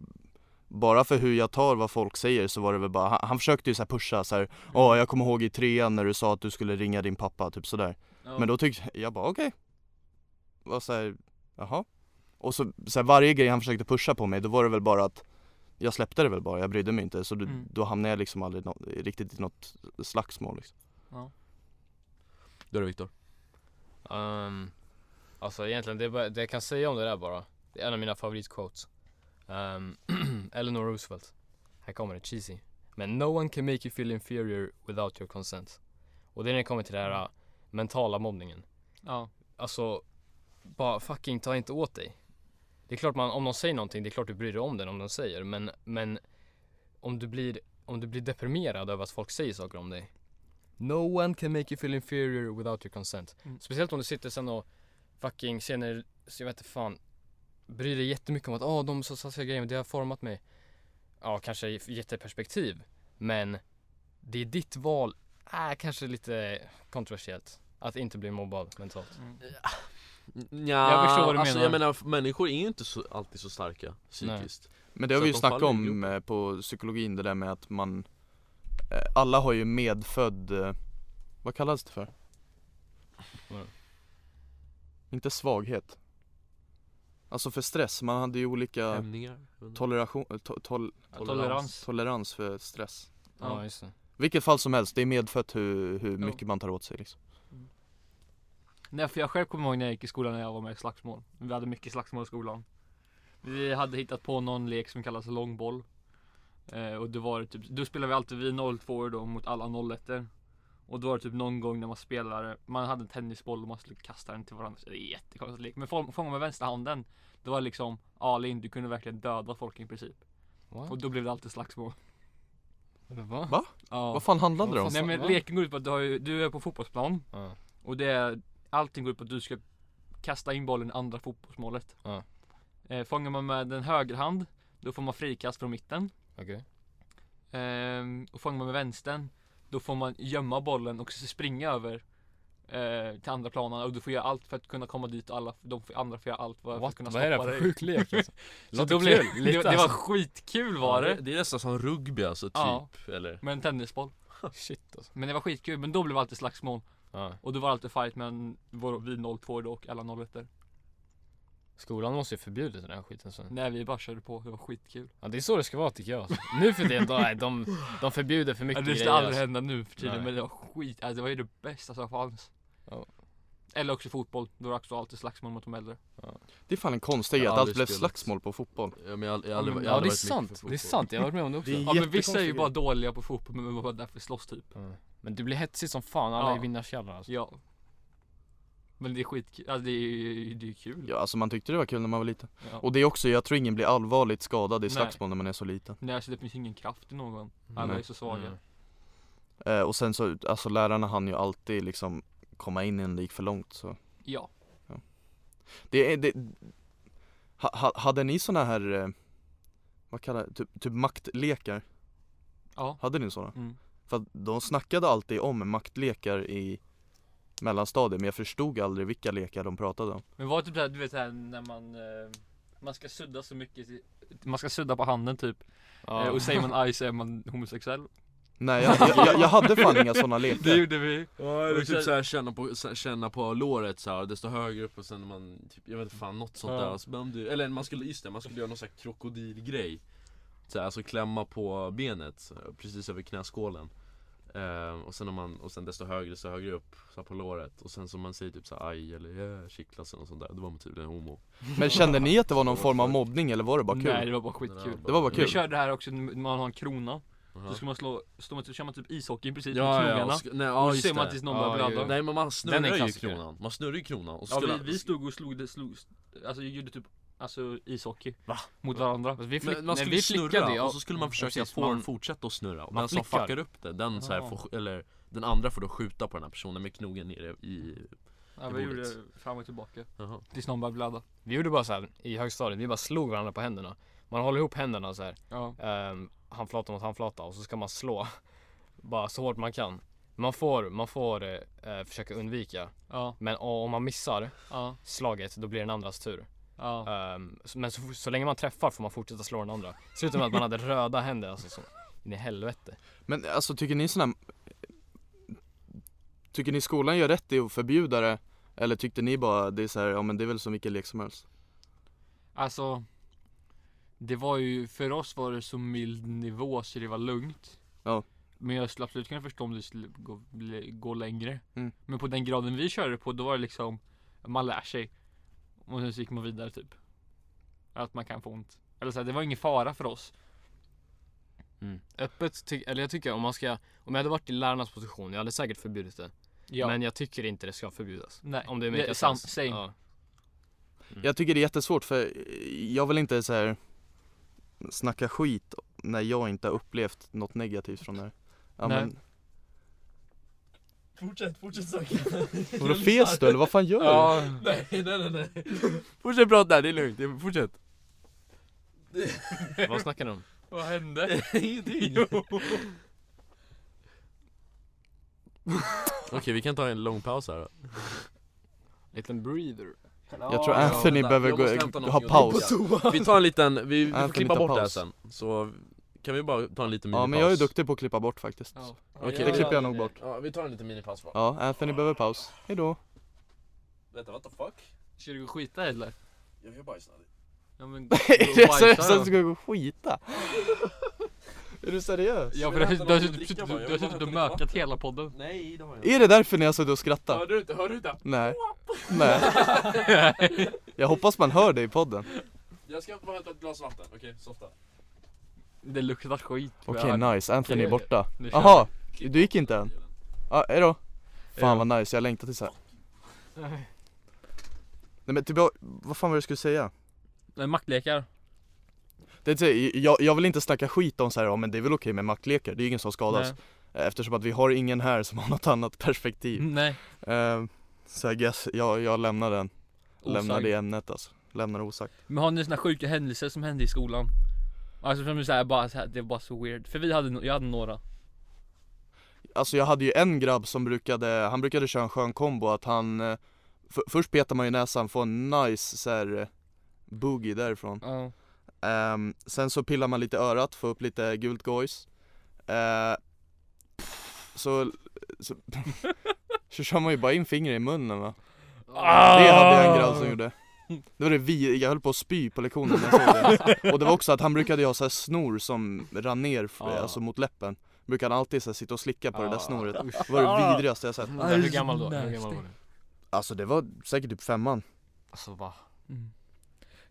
Bara för hur jag tar vad folk säger så var det väl bara, han, han försökte ju så här pusha så här. Åh jag kommer ihåg i trean när du sa att du skulle ringa din pappa, typ sådär ja. Men då tyckte jag bara okej Var såhär, jaha Och så, så här, varje grej han försökte pusha på mig, då var det väl bara att Jag släppte det väl bara, jag brydde mig inte så då, Mm. då hamnade jag liksom aldrig nå, riktigt i något slagsmål liksom. Då är det Viktor Ehm, alltså egentligen, det, bara, det jag kan säga om det där bara Det är en av mina favoritquotes um, Eleanor Roosevelt. Här kommer det, cheesy. Men no one can make you feel inferior without your consent. Och det är när det kommer till det här uh, mentala mobbningen. Ja, Alltså, bara fucking ta inte åt dig. Det är klart man, om någon säger någonting, det är klart du bryr dig om den om de säger. Men, men om du blir, om du blir deprimerad över att folk säger saker om dig. No one can make you feel inferior without your consent. Mm. Speciellt om du sitter sen och fucking känner, så jag vet inte fan Bryr dig jättemycket om att åh de sa så grejer, det har format mig Ja kanske jätteperspektiv Men det är ditt val, är kanske lite kontroversiellt Att inte bli mobbad mentalt mm. Ja, Jag förstår vad du alltså menar. jag menar människor är ju inte så, alltid så starka psykiskt Men det har Så vi ju de snackat om gropen. eh, på psykologin, det där med att man eh, Alla har ju medfödd, eh, vad kallas det för? Vadå? Inte svaghet Alltså för stress, man hade ju olika Hämningar toleration, eh, to, tol, Tolerans. tolerans för stress. Ja, Ja. just det. Vilket fall som helst, det är medfött hur, hur Ja. mycket man tar åt sig liksom. Nej för jag själv kommer ihåg när jag gick i skolan när jag var med i slagsmål. Vi hade mycket slagsmål i skolan. Vi hade hittat på någon lek som kallas långboll. Eh, Och det var typ, då spelade vi alltid vi 02 då mot alla 01 Och då var det typ någon gång när man spelade, man hade en tennisboll och man skulle kasta den till varandra så Det är jättekonstigt lek Men få- fånga med vänsterhanden Det var liksom all in, du kunde verkligen döda folk i princip What? Och då blev det alltid slagsmål Va? Va? Ja Vad fan handlade det om? Nej men va? leken går ut på att du, har ju, du är på fotbollsplan Ja. och det är Allting går ut på att du ska kasta in bollen i andra fotbollsmålet Ja. eh, Fångar man med den högerhand Då får man frikast från mitten Okej ehm, Och fångar man med vänstern Då får man gömma bollen och springa över eh, till andra planen och du får göra allt för att kunna komma dit och alla, de andra får göra allt för att What? kunna Vad är det stoppa för dig. sjuk lek alltså? Så Låter då blev, kul, det, det var alltså. skitkul var Ja, det. Det är nästan som rugby alltså, typ. Ja. Eller? Med en tennisboll. Shit alltså. Men det var skitkul, men då blev det alltid slagsmål. Ja. Och då var det alltid fight mellan vi 02 då och alla 01 Skolan måste ju förbjudit den här skiten så. Nej vi bara körde på, det var skitkul. Ja det är så det ska vara tycker jag alltså. Nu för tiden, då, nej, de, de förbjuder för Ja, mycket det skulle grejer aldrig alltså. hända nu för tiden Nej. men det var skit, alltså det var ju det bästa som fanns. Ja. Eller också fotboll, då var det också alltid slagsmål mot de äldre. Det är fan en konstig grej Jag att har allt aldrig blev slagsmål på fotboll. Ja, men jag, jag, jag, Ja, aldrig- jag har Ja det är aldrig mycket sant, det är sant, jag har varit med om det också. Det är Ja men vissa är ju bara dåliga på fotboll men de bara därför slåss typ. Ja. Men det blir hetsigt som fan, alla Ja. är vinnarskallar alltså. Ja. Men det är skitkul, alltså det är ju det är kul. Ja alltså man tyckte det var kul när man var liten. Ja. Och det är också, jag tror ingen blir allvarligt skadad i slagsmål när man är så liten. Nej alltså det finns ingen kraft i någon. Alla Nej. är så svaga. Mm. Eh, och sen så, alltså lärarna hann ju alltid liksom komma in innan det gick för långt så. Ja. Det är, det, ha, ha, hade ni såna här, eh, vad kallar det, typ, typ maktlekar? Ja. Hade ni såna? Mm. För att de snackade alltid om maktlekar i mellanstadiet men jag förstod aldrig vilka lekar de pratade om. Men var det typ såhär, du vet såhär när man eh, Man ska sudda så mycket Man ska sudda på handen typ Ja. eh, Och säger man aj så är man homosexuell Nej jag, jag, jag, jag hade fan inga såna Det lekar. gjorde vi Ja eller typ såhär känna på, känna på låret såhär, desto högre upp och sen när man, typ, jag vet inte fan något sånt Ja. där alltså, men om du, Eller man skulle, just det, man skulle göra någon sån här krokodilgrej så här, Alltså klämma på benet, så precis över knäskålen Ehm, och sen när man, och sen desto högre, desto högre upp, så på låret. Och sen som man säger typ såhär aj eller yeah, kittlas eller något sånt där, då var man typ en homo. Men kände ni att det var någon form av mobbning eller var det bara kul? Nej det var bara skitkul. Det var bara Vi kul. körde det här också, man har en krona. Då ska man slå, står man, kör man typ ishockey i princip med Ja ja, knogarna. och nej, Och ja så just ser man tills någon Ja, börjar ju. blöda Nej men man snurrar ju kronan, man snurrar ju kronan och så Ja vi, vi stod och slog, det, slog Alltså gjorde typ Alltså ishockey Va? Mot varandra Alltså, vi flick, man skulle vi snurra ja. och så skulle man försöka precis, få man- den fortsätta att snurra och man den som fuckar upp det, den så här får, eller den andra får då skjuta på den här personen med knogen nere i Ja vi gjorde fram och tillbaka Jaha. Tills någon började blöda Vi gjorde bara så här i högstadiet, vi bara slog varandra på händerna. Man håller ihop händerna så här. Ja Um, handflata mot handflata och så ska man slå bara så hårt man kan. Man får, man får eh, försöka undvika. Ja Men om man missar Ja slaget då blir det den andras tur. Ja så- men så, så länge man träffar får man fortsätta slå den andra. Slutar med att man hade röda händer alltså så in i helvete. Men alltså tycker ni såna Tycker ni skolan gör rätt i att förbjuda det? Eller tyckte ni bara det är så här, ja men det är väl som vilken lek som helst? Alltså Det var ju, för oss var det så mild nivå så det var lugnt Ja. Men jag skulle absolut kunna förstå om det skulle gå, gå längre Mm. Men på den graden vi körde på, då var det liksom Man lär sig Och sen så gick man vidare typ Att man kan få ont Eller så här, det var ingen fara för oss Öppet, ty- eller jag tycker om man ska, om jag hade varit i lärarnas position, jag hade säkert förbjudit det. Ja Men jag tycker inte det ska förbjudas. Nej Om det makar sam- same. Ja. Jag tycker det är jättesvårt för jag vill inte så här snacka skit när jag inte har upplevt något negativt från det här. Ja, Nej. men, Fortsätt, fortsätt snacka vadå fes du eller vad fan gör du? Ja, Nej nej nej nej Fortsätt prata, det är lugnt, fortsätt Vad snackar du om? vad hände? Ingenting Okej vi kan ta en lång paus här då Liten breather. Jag tror Ja, Anthony vänta, behöver gå, ha paus. Vi tar en liten, vi, vi får klippa bort det här paus. sen Så kan vi bara ta en liten Ja minipaus? men jag är duktig på att klippa bort faktiskt. Ja. Okej, Det klipper jag nog bort. Ja vi tar en liten minipaus bara Ja, Anthony behöver paus. Hejdå. Vänta what the fuck? Ska du gå och skita eller? Jag är bajsnödig Ja men Är det seriöst att du ska gå och skita? Är du seriös? Ja för du har suttit- du har och mökat hela podden Nej det har jag inte Är det därför ni har suttit och skrattat? Hör du inte? Hör du inte? Nej. Nej. Jag hoppas man hör det i podden. Jag ska bara hämta ett glas vatten, okej? Softa Det luktar skit Okej nice, Anthony är borta. Jaha, du gick inte än? Ja, hejdå. Fan Ja. vad nice, jag längtar tills här. Nej men tillbaka, vad fan var det jag skulle säga? Maktlekar Det är, så- jag, jag vill inte snacka skit om så här, ja men det är väl okej med maktlekar, det är ingen som skadas. Eftersom att vi har ingen här som har något annat perspektiv. Nej Ehm, så I guess, jag, jag lämnar den. Lämnar det ämnet alltså. Lämnar osagt. Men har ni såna sjuka händelser som hände i skolan? Alltså som är så här, bara så här, det var bara så weird. För vi hade, jag hade några. Alltså jag hade ju en grabb som brukade, han brukade köra en skön kombo att han eh, f- Först petar man ju näsan, får en nice så här, eh, boogie därifrån. Ja. Ehm, Sen så pillar man lite örat, får upp lite gult gojs Eh, Så, så, så kör man ju bara in fingret i munnen va? Ah! Det hade jag en grabb som gjorde Det var det vi, jag höll på att spy på lektionen när jag såg det Och det var också att han brukade ha så här snor som rann ner, f- Ah. alltså mot läppen Brukade han alltid så här, sitta och slicka på det där Ah, snoret. Det var det vidrigaste jag sett Hur gammal då? Hur gammal var du? Alltså det var säkert typ femman Alltså va? Mm.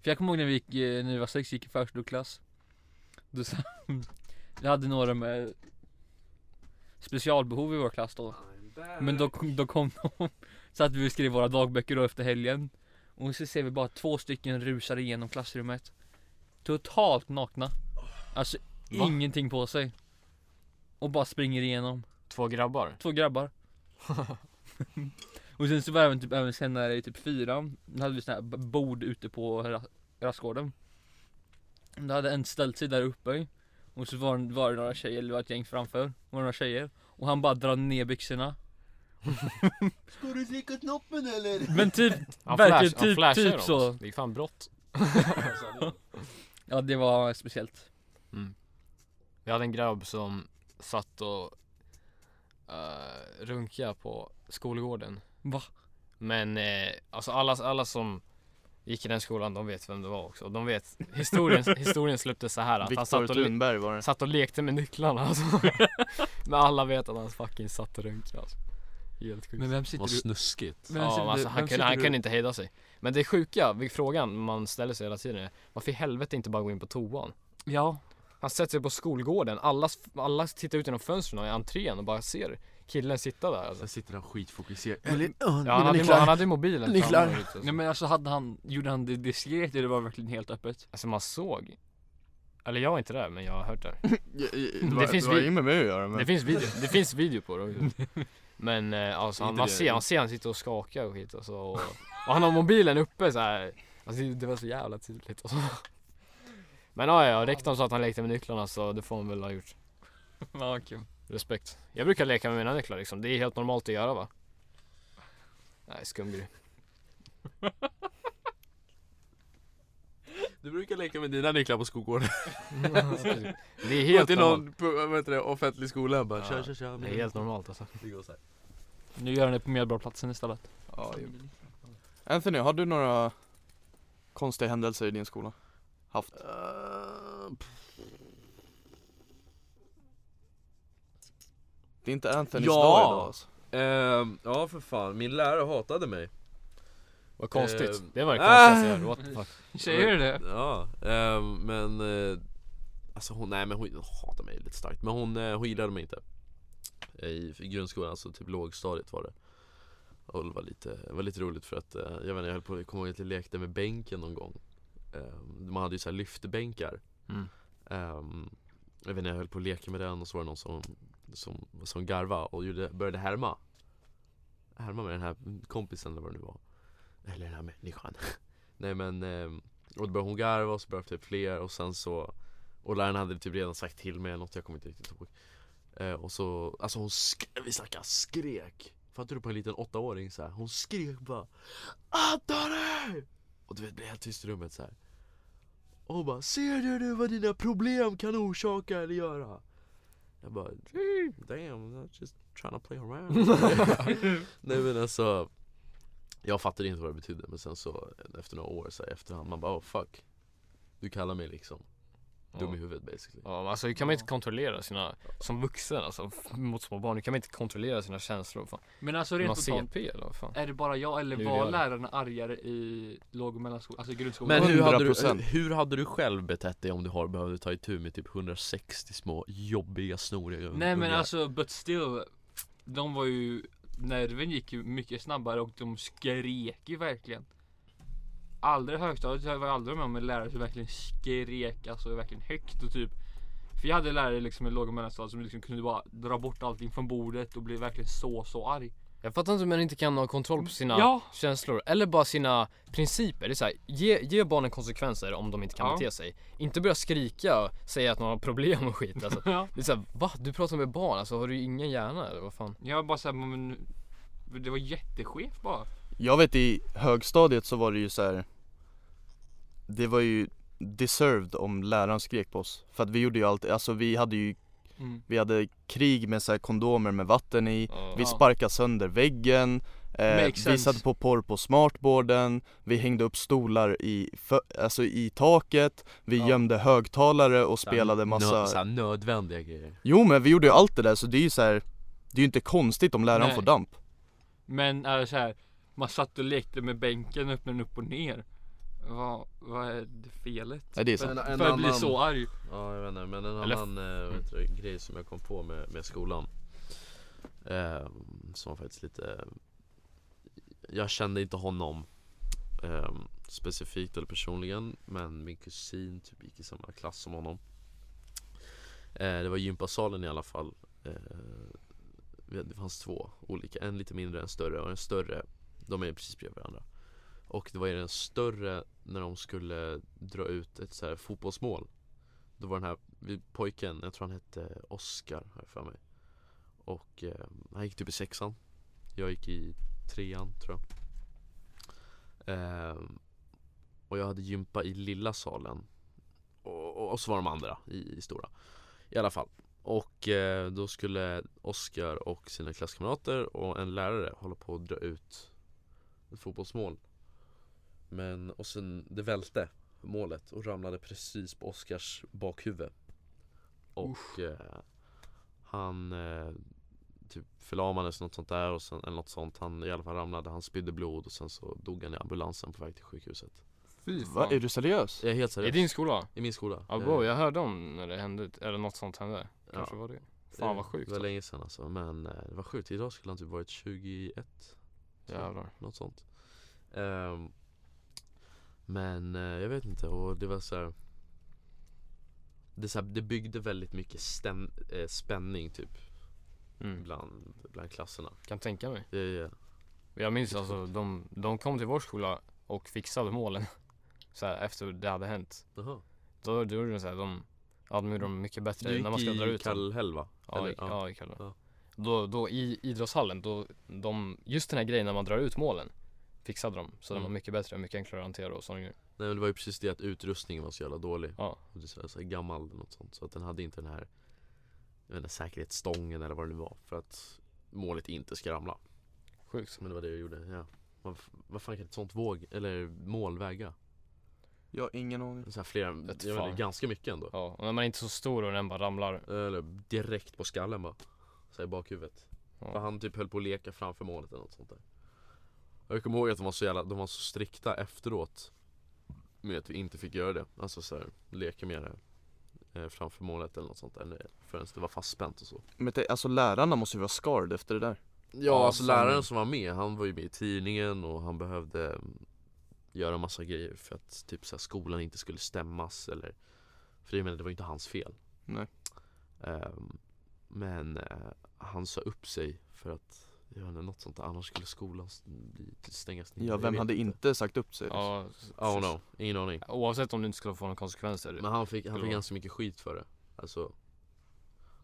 För jag kommer ihåg när vi gick, eh, när vi var sex, gick i förskoleklass Då sa, Vi hade några med specialbehov i vår klass då Men då, då kom de Så att vi skrev våra dagböcker då efter helgen Och så ser vi bara två stycken rusar igenom klassrummet. Totalt nakna. Alltså Va? ingenting på sig. Och bara springer igenom. Två grabbar? Två grabbar. Och sen så var även typ även senare i typ fyran Då hade vi sån här bord ute på ra- rastgården. Då hade en ställt sig där uppe. Och så var, var det några tjejer, eller var ett gäng framför. Var det några tjejer. Och han bara drar ner byxorna Ska du slicka snoppen eller? Men typ, Han, verkligen flash, han typ, flashar typ dem. så Det är fan brott Ja det var speciellt Vi hade en grabb som satt och uh, runkade på skolgården Va? Men eh, alltså alla, alla som gick i den skolan, de vet vem det var också. De vet, historien, historien släpptes så här att han satt och, Thunberg var det satt och lekte med nycklarna alltså. Men alla vet att han fucking satt och runkade alltså. Helt sjukt. Men vem sitter Vad du? snuskigt Vem ja, sitter men alltså, du- han, kunde, sitter han du- kunde inte hejda sig. Men det sjuka, vid frågan man ställer sig hela tiden är Varför i helvete inte bara gå in på toan? Ja Han sätter sig på skolgården, alla, alla tittar ut genom fönstren i entrén och bara ser killen sitta där alltså. Jag sitter där skitfokuserad Ja, han, hade, han hade ju mobilen Nycklar. framme och ute, alltså. Nej men alltså hade han, gjorde han det diskret eller var det verkligen helt öppet? Alltså man såg Eller jag var inte där men jag har hört det Det, var, finns det var vi- inget med mig att göra men Det finns video, det finns video på det också. Men eh, alltså han, man ser, man ser han sitter och skakar och skit alltså, och, och han har mobilen uppe så här. Alltså det- var så jävla tydligt alltså. Men ja, ja, rektorn sa att han lekte med nycklarna så det får han väl ha gjort Ja okej Respekt Jag brukar leka med mina nycklar liksom, det är helt normalt att göra va? Nej skum grej Du brukar leka med dina nycklar på skolgården Det är helt till normalt någon på- vad heter det, offentlig skola bara Ja, kör kör kör Det är helt normalt alltså Det går så här. Nu gör han det på Medborgarplatsen istället ja, jo. Anthony, har du några konstiga händelser i din skola? Haft? Uh, Det är inte Anthonys Ja. dag idag alltså. ehm, ja för fan, min lärare hatade mig Vad konstigt, Eh, det var det ah! konstigaste jag hört, what the Säger du det? Ja, ehm, men eh, Alltså hon, nej men hon hatar mig lite starkt. Men hon, eh, hon gillade mig inte. I, I grundskolan, alltså typ lågstadiet var det. Och det var lite, det var lite roligt för att eh, Jag vet inte, jag höll på, jag kommer ihåg att jag lekte med bänken någon gång. Ehm, Man hade ju så här lyftbänkar. Mm. Ehm, Jag vet inte, jag höll på att leka med den och så var det någon som Som, som garva och gjorde, började härma. Härma med den här kompisen eller vad det nu var den här människan Nej men ehm, Och då började hon garva och så började typ fler och sen så Och läraren hade typ redan sagt till mig något jag kommer inte riktigt ihåg eh, Och så, alltså hon skrek, vi snackar skrek Fattar du på en liten åttaåring så här. Hon skrek bara Antoni! Och du vet, det blev helt tyst i rummet så här. Och hon bara, ser du nu vad dina problem kan orsaka eller göra? Jag bara, damn, I'm just trying to play around Nej men alltså Jag fattade inte vad det betydde men sen så efter några år så här, efterhand man bara oh fuck Du kallar mig liksom dum i huvudet basically Ja, alltså hur kan man inte kontrollera sina, som vuxen alltså, mot små barn, hur kan man inte kontrollera sina känslor? Fan. Men alltså rent fan? Är det bara jag eller var lärarna argare i låg och mellanskolan, alltså grundskolan? Men hur hade, du, 100%. hur hade du själv betett dig om du har behövt ta itu med typ 160 små jobbiga snoriga Nej men ungar? alltså but still De var ju Nerven gick ju mycket snabbare och de skrek ju verkligen. Aldrig i högstadiet, jag var aldrig med om en lärare som verkligen skrek alltså verkligen högt och typ. För jag hade lärare liksom i låg och mellanstadiet som liksom kunde bara dra bort allting från bordet och bli verkligen så så arg. Jag fattar inte hur man inte kan ha kontroll på sina Ja, känslor eller bara sina principer. Det är så här, ge, ge barnen konsekvenser om de inte kan Ja. bete sig. Inte börja skrika och säga att man har problem och skit alltså. ja. Det är såhär, va? Du pratar med barn, alltså har du ingen hjärna eller vad fan? Jag bara såhär, men det var jätteskevt bara. Jag vet i högstadiet så var det ju så här. Det var ju deserved om läraren skrek på oss. För att vi gjorde ju alltid, alltså vi hade ju, Mm. vi hade krig med så här kondomer med vatten i. Ja. Vi sparkade sönder väggen, eh, vi satte på porr på smartboarden, vi hängde upp stolar i, alltså i taket, vi Ja. gömde högtalare och Så spelade massa nö, så nödvändiga grejer Jo men vi gjorde ju allt det där så det är ju så här. Det är ju inte konstigt om läraren Nej. får damp Men är det så här, man satt och lekte med bänken, öppnade den upp och ner. Vad, vad är det felet? Nej det är För, sant. En- en för att bli annan- så arg. Ja jag vet inte, men en Eller- annan eh, heter det, grej som jag kom på med, med skolan. Eh, Som var faktiskt lite Jag kände inte honom eh, specifikt eller personligen Men min kusin typ gick i samma klass som honom. Eh, Det var gympasalen i alla fall. Eh, Det fanns två olika, en lite mindre, en större och den större. De är precis bredvid varandra. Och det var i den större när de skulle dra ut ett så här fotbollsmål. Då var den här pojken, jag tror han hette Oscar har jag för mig. Och eh, han gick typ i sexan. Jag gick i trean tror jag. Eh, Och jag hade gympa i lilla salen. Och, och, och så var de andra i, i stora. I alla fall. Och eh, då skulle Oscar och sina klasskamrater och en lärare hålla på att dra ut ett fotbollsmål. Men, och sen det välte målet och ramlade precis på Oscars bakhuvud Och eh, han eh, typ förlamades något sånt där och sen, eller något sånt Han i alla fall ramlade, han spydde blod och sen så dog han i ambulansen på väg till sjukhuset Fy Va? Är du seriös? Jag är helt I seriös din skola? I min skola Ja bro, jag hörde om när det hände, eller något sånt hände. Kanske ja. var det. Fan vad sjukt. Det var länge sedan alltså, men eh, det var sjukt. Idag skulle han typ varit 21 Jävlar. Något sånt Ehm, Men eh, jag vet inte och det var så här. Det, så här, det byggde väldigt mycket stäm, eh, spänning typ Mm. bland, bland klasserna Kan tänka mig. det, är- Jag minns alltså, de, de kom till vår skola och fixade målen. Så här, efter det hade hänt. Jaha. Då, då gjorde de så här, de, ja de gjorde dem mycket bättre Du när man ska dra ut dem. Kallhäll va? Ja, Eller- i, ja. i Kalle. Ja. Då, då i idrottshallen, då, de, just den här grejen när man drar ut målen fixade de. Så den var Mm. mycket bättre och mycket enklare att hantera och sådana grejer. Nej men det var ju precis det att utrustningen var så jävla dålig Ja. Och det är så gammal eller något sånt Så att den hade inte den här jag vet inte, säkerhetsstången eller vad det nu var För att målet inte ska ramla Sjukt. Men det var det jag gjorde, ja Vad, vad fan kan ett sånt våg, eller mål väga? Jag har ingen aning Så här flera, Vet jag inte, ganska mycket ändå Ja, och när man är inte är så stor och den bara ramlar. Eller direkt på skallen bara Så här i bakhuvudet För Ja. han typ höll på att leka framför målet eller något sånt där Jag kommer ihåg att de var så jävla, de var så strikta efteråt Med att vi inte fick göra det Alltså så här, leka med det eh, Framför målet eller något sånt där Förrän det var fastspänt och så Men det, alltså lärarna måste ju vara scarred efter det där Ja, Ja, alltså fan. läraren som var med, han var ju med i tidningen och han behövde mm, Göra massa grejer för att typ så här, skolan inte skulle stämmas eller För jag menar, det var ju inte hans fel Nej. Ehm, Men eh, han sa upp sig för att jag vet inte, något sånt där, annars skulle skolan bli, stängas ner Ja vem hade inte sagt upp sig? Ja, Oh no, ingen aning Oavsett om du inte skulle få några konsekvenser. Men han fick, han fick ganska mycket skit för det Alltså,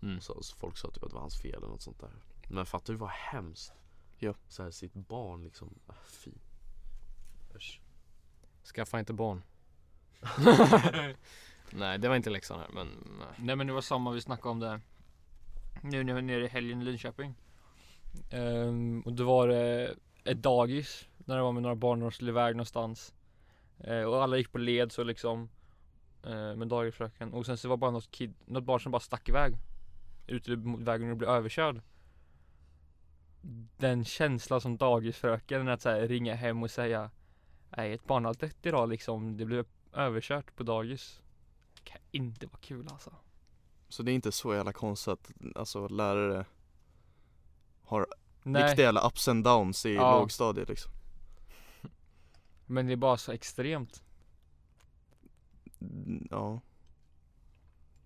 Mm. så, så folk sa typ att det var hans fel eller något sånt där Men fattar du vad hemskt? Ja. Så här, sitt barn liksom, ah, fy Usch. Skaffa inte barn. Nej, det var inte läxan här, men nej. Nej men det var samma vi snackade om det Nu när vi var nere i helgen i Linköping Um, Och då var det ett dagis När det var med några barn och de skulle iväg någonstans. Uh, Och alla gick på led så liksom Uh, Med dagisfröken. Och sen så var det bara något kid, något barn som bara stack iväg. Ute mot vägen och blev överkörd. Den känslan som dagisfröken att så här, ringa hem och säga Nej ett barn har dött idag liksom Det blev överkört på dagis. Det kan inte vara kul alltså. Så det är inte så jävla konstigt att alltså lärare har Nej, riktiga jävla ups and downs i Ja. lågstadiet liksom men det är bara så extremt. Mm, Ja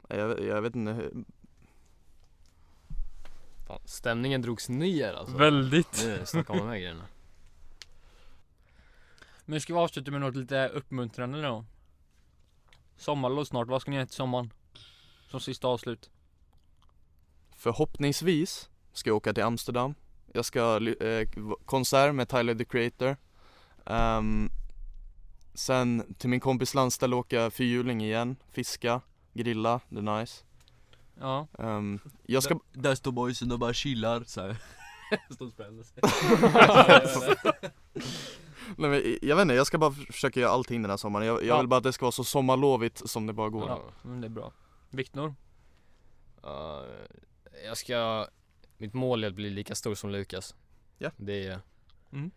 jag, vet- jag vet inte hur- Fan, stämningen drogs ner alltså. Väldigt. Nu snackar man här grejerna. Men ska vi avsluta med något lite uppmuntrande då? Sommarlov snart, vad ska ni göra till sommaren? Som sista avslut. Förhoppningsvis ska jag åka till Amsterdam. Jag ska eh, konsert med Tyler the Creator. Ehm, sen till min kompis landställe åka fyrhjuling igen, fiska, grilla, det är nice. Ja. Ehm, jag ska, Där står boysen och bara chillar såhär Står och spänner sig nej, men, jag vet inte, jag ska bara försöka göra allting den här sommaren. Jag, jag Ja. vill bara att det ska vara så sommarlovigt som det bara går. ja, men det är bra. Viktor? Ja, jag ska, mitt mål är att bli lika stor som Lukas. Ja. Det är Mm.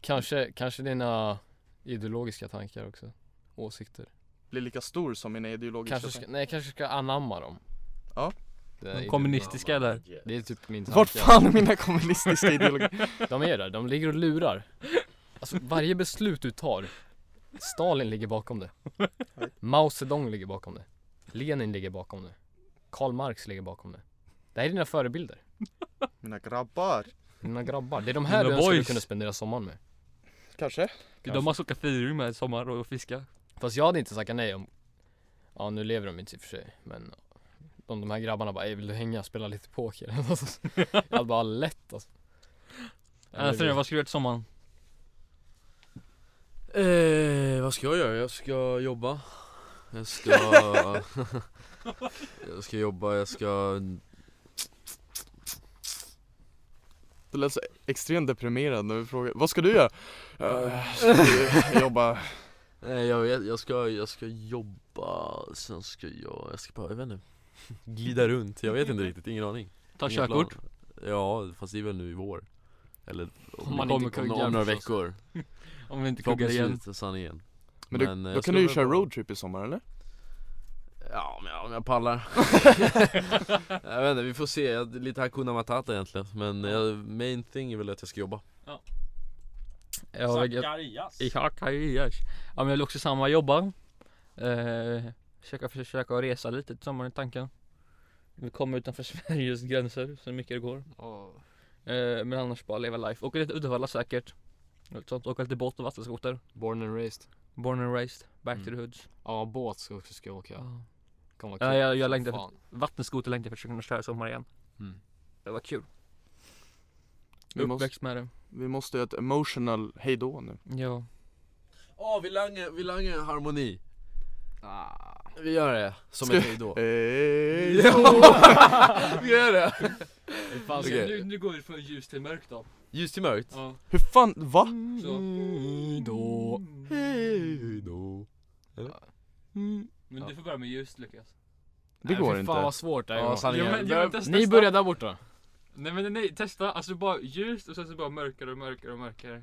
kanske, kanske dina ideologiska tankar också. Åsikter. Bli lika stor som mina ideologiska Kanske ska, nej, kanske ska anamma dem. Ja. Det är, Kommunistiska eller? det är typ min Vart tanke. fan är mina kommunistiska ideologier? De är där, de ligger och lurar. Alltså varje beslut du tar, Stalin ligger bakom det. Mao Zedong ligger bakom det. Lenin ligger bakom det. Karl Marx ligger bakom det. Det här är dina förebilder. Mina grabbar. Dina grabbar. Det är de här Dina du önskar du boys. kunde spendera sommaren med. Kanske? De måste åka fyrhjuling med i sommar och fiska. Fast jag hade inte sagt nej om Ja nu lever de inte i och för sig men Om de här grabbarna bara "Ey, vill du hänga och spela lite poker? jag hade bara lätt alltså Anthony, vad ska du göra till sommaren? Eh, vad ska jag göra? Jag ska jobba Jag ska Jag ska jobba, jag ska Det lät så extremt deprimerad när vi frågade, vad ska du göra? Uh, ska du jobba Nej jag vet, jag ska, jag ska jobba, sen ska jag, jag ska bara, jag vet inte Glida runt, jag vet inte riktigt, ingen aning Ta Ingen körkort? plan. Ja, fast det är väl nu i vår Eller Om man om, inte om, kuggar om några veckor Om vi inte kuggar igen. Sanningen Men, du, Men, då jag kan du ju köra roadtrip i sommar eller? Ja, men om jag pallar. Jag vet inte, vi får se, jag, lite Hakuna Matata egentligen Men jag, main thing är väl att jag ska jobba. Ja, jag, Zacharias. Ja, men jag vill också samma jobba. Eh, försöka, försöka resa lite till sommaren i tanken. Vi kommer utanför Sveriges gränser så mycket det går. Eh, Men annars bara leva life, åka lite Uddevalla säkert. Sånt, åka lite båt och vattenskoter. Born and raised. Born and raised, back to the Mm. hoods. Ja båt ska också ska jag åka. Ja. Kan vara Ja, kul jag- jag som längtar. Vattenskoter längtar jag för att kunna köra i sommar igen. Mm. Det var kul. Vi måste, Uppväxt med det. vi måste göra ett emotional hejdå nu. Ja. Åh, vi langar, vi langar harmoni. Ah. Vi gör det, som ett hejdå. Hej Vi gör det! Fan, Okej. nu, nu går vi från ljus till mörkt då. Ljus till mörkt? Ja. Hur fan, va? Så. Hejdå. Hejdå Men du får börja med ljus Lukas. Det Nej, går fy inte. Fan vad svårt det är Ja, sanningen. Jo, men- jo, men testa- Ni testa. börjar där borta. Nej men nej, testa, alltså bara ljust och sen så bara mörkare och mörkare och mörkare.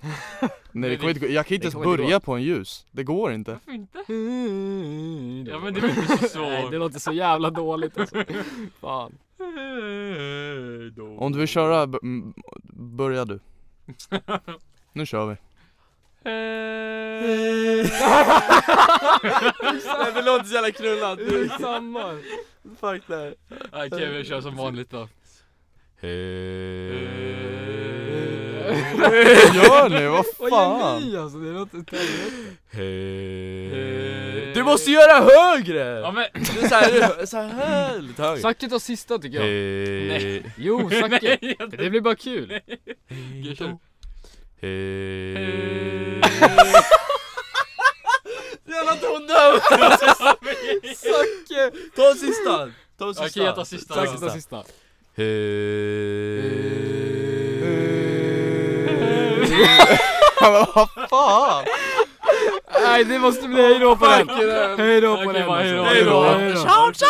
Nej det det- kommer inte gå, jag kan inte det ens kommer inte börja på en ljus. Det går inte. Varför inte? Ja Ja men det var inte så svårt. Nej det låter så jävla dåligt alltså. Fan. Om du vill köra, b- m- börja du. Nu kör vi Nej det låter så jävla knullat Samma. Fuck det. Okej vi kör som vanligt då. Gör nu, vad Vad fan? gör ni alltså? Det låter åt helvete Du måste göra högre! Ja men Det är såhär, såhär lite högre Zacke tar sista tycker jag. Nej. Jo jag- det blir bara kul Jävla tondöv! Zacke! Ta sista! Ta sista! Okej jag tar sista Zacke då. tar sista vad fan? Nej det måste bli hejdå på den! Hejdå på den hejdå, hejdå. Hejdå. Ciao, ciao!